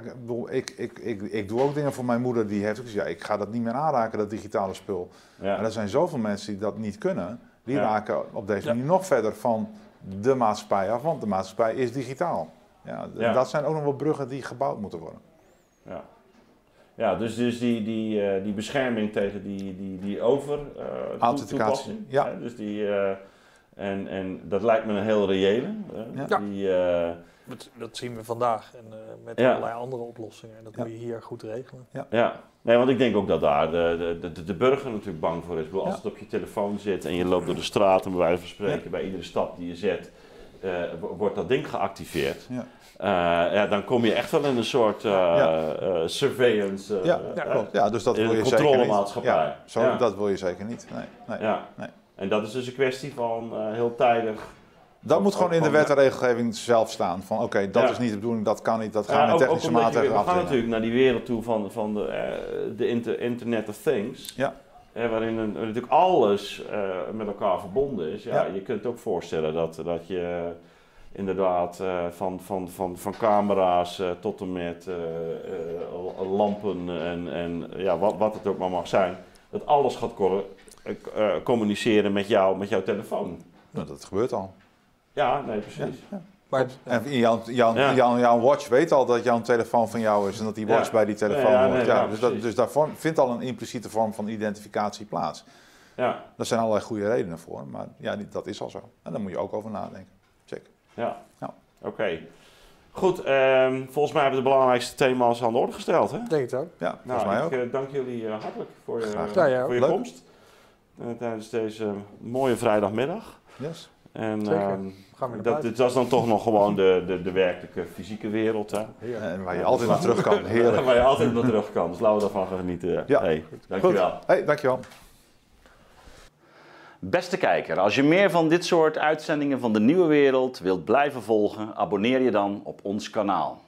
ik, ik, ik, ik, ik doe ook dingen voor mijn moeder die heeft ook gezegd: ja, ik ga dat niet meer aanraken, dat digitale spul. Ja. Maar er zijn zoveel mensen die dat niet kunnen, die Ja. raken op deze Ja. manier nog verder van de maatschappij af, want de maatschappij is digitaal. Ja. Dat zijn ook nog wel bruggen die gebouwd moeten worden. Ja, ja dus, dus die, die, eh, die bescherming tegen die, die, die over eh, Authenticatie, ja. hè, dus die, eh, en, en dat lijkt me een heel reële. hè, Ja. Die, eh, Dat, dat zien we vandaag en eh, met Ja. allerlei andere oplossingen. En dat Ja. moet je hier goed regelen. ja, nee, want ik denk ook dat daar de, de, de, de burger natuurlijk bang voor is. Ik bedoel, als Ja. het op je telefoon zit en je loopt door de straat en bij wijze van spreken bij iedere stap die je zet, wordt dat ding geactiveerd. Ja. ja, dan kom je echt wel in een soort surveillance. ja, ja, klopt. ja, dus dat wil je zeker niet. Ja, zo, Dat wil je zeker niet. Nee, nee, ja. nee. En dat is dus een kwestie van heel tijdig dat moet gewoon in de wet en regelgeving zelf staan. Van oké, dat is niet de bedoeling, dat kan niet, dat gaan we ja, technische maatregelen We gaan natuurlijk naar die wereld toe van, van de, de Internet of Things. Ja. Waarin een, natuurlijk alles uh, met elkaar verbonden is. Ja, Je kunt ook voorstellen dat, dat je inderdaad uh, van, van, van, van camera's tot en met lampen en, en ja, wat, wat het ook maar mag zijn. Dat alles gaat communiceren met, jou, met jouw telefoon. Nou, dat gebeurt al. Ja, nee, precies. Maar, en jouw, jouw, jouw, jouw, watch weet al dat jouw telefoon van jou is en dat die watch bij die telefoon hoort. Ja, dus, dat, dus daar vindt al een impliciete vorm van identificatie plaats. Ja. Daar zijn allerlei goede redenen voor, maar ja, dat is al zo. En daar moet je ook over nadenken. Check. Ja, ja. oké. Goed, um, volgens mij hebben we de belangrijkste thema's aan de orde gesteld. Hè? Denk het ook. Ja, volgens nou, mij ook. Ik uh, dank jullie uh, hartelijk voor je, uh, voor je komst uh, tijdens deze mooie vrijdagmiddag. Yes. En um, dat, dat, is dan toch nog gewoon de, de, de werkelijke fysieke wereld. Hè? En waar je altijd naar terug kan. Heerlijk. waar je altijd naar terug kan. Dus laten we daarvan genieten. Ja. Hey, dankjewel. Goed. Hey, dankjewel. Beste kijker, als je meer van dit soort uitzendingen van de Nieuwe Wereld wilt blijven volgen, abonneer je dan op ons kanaal.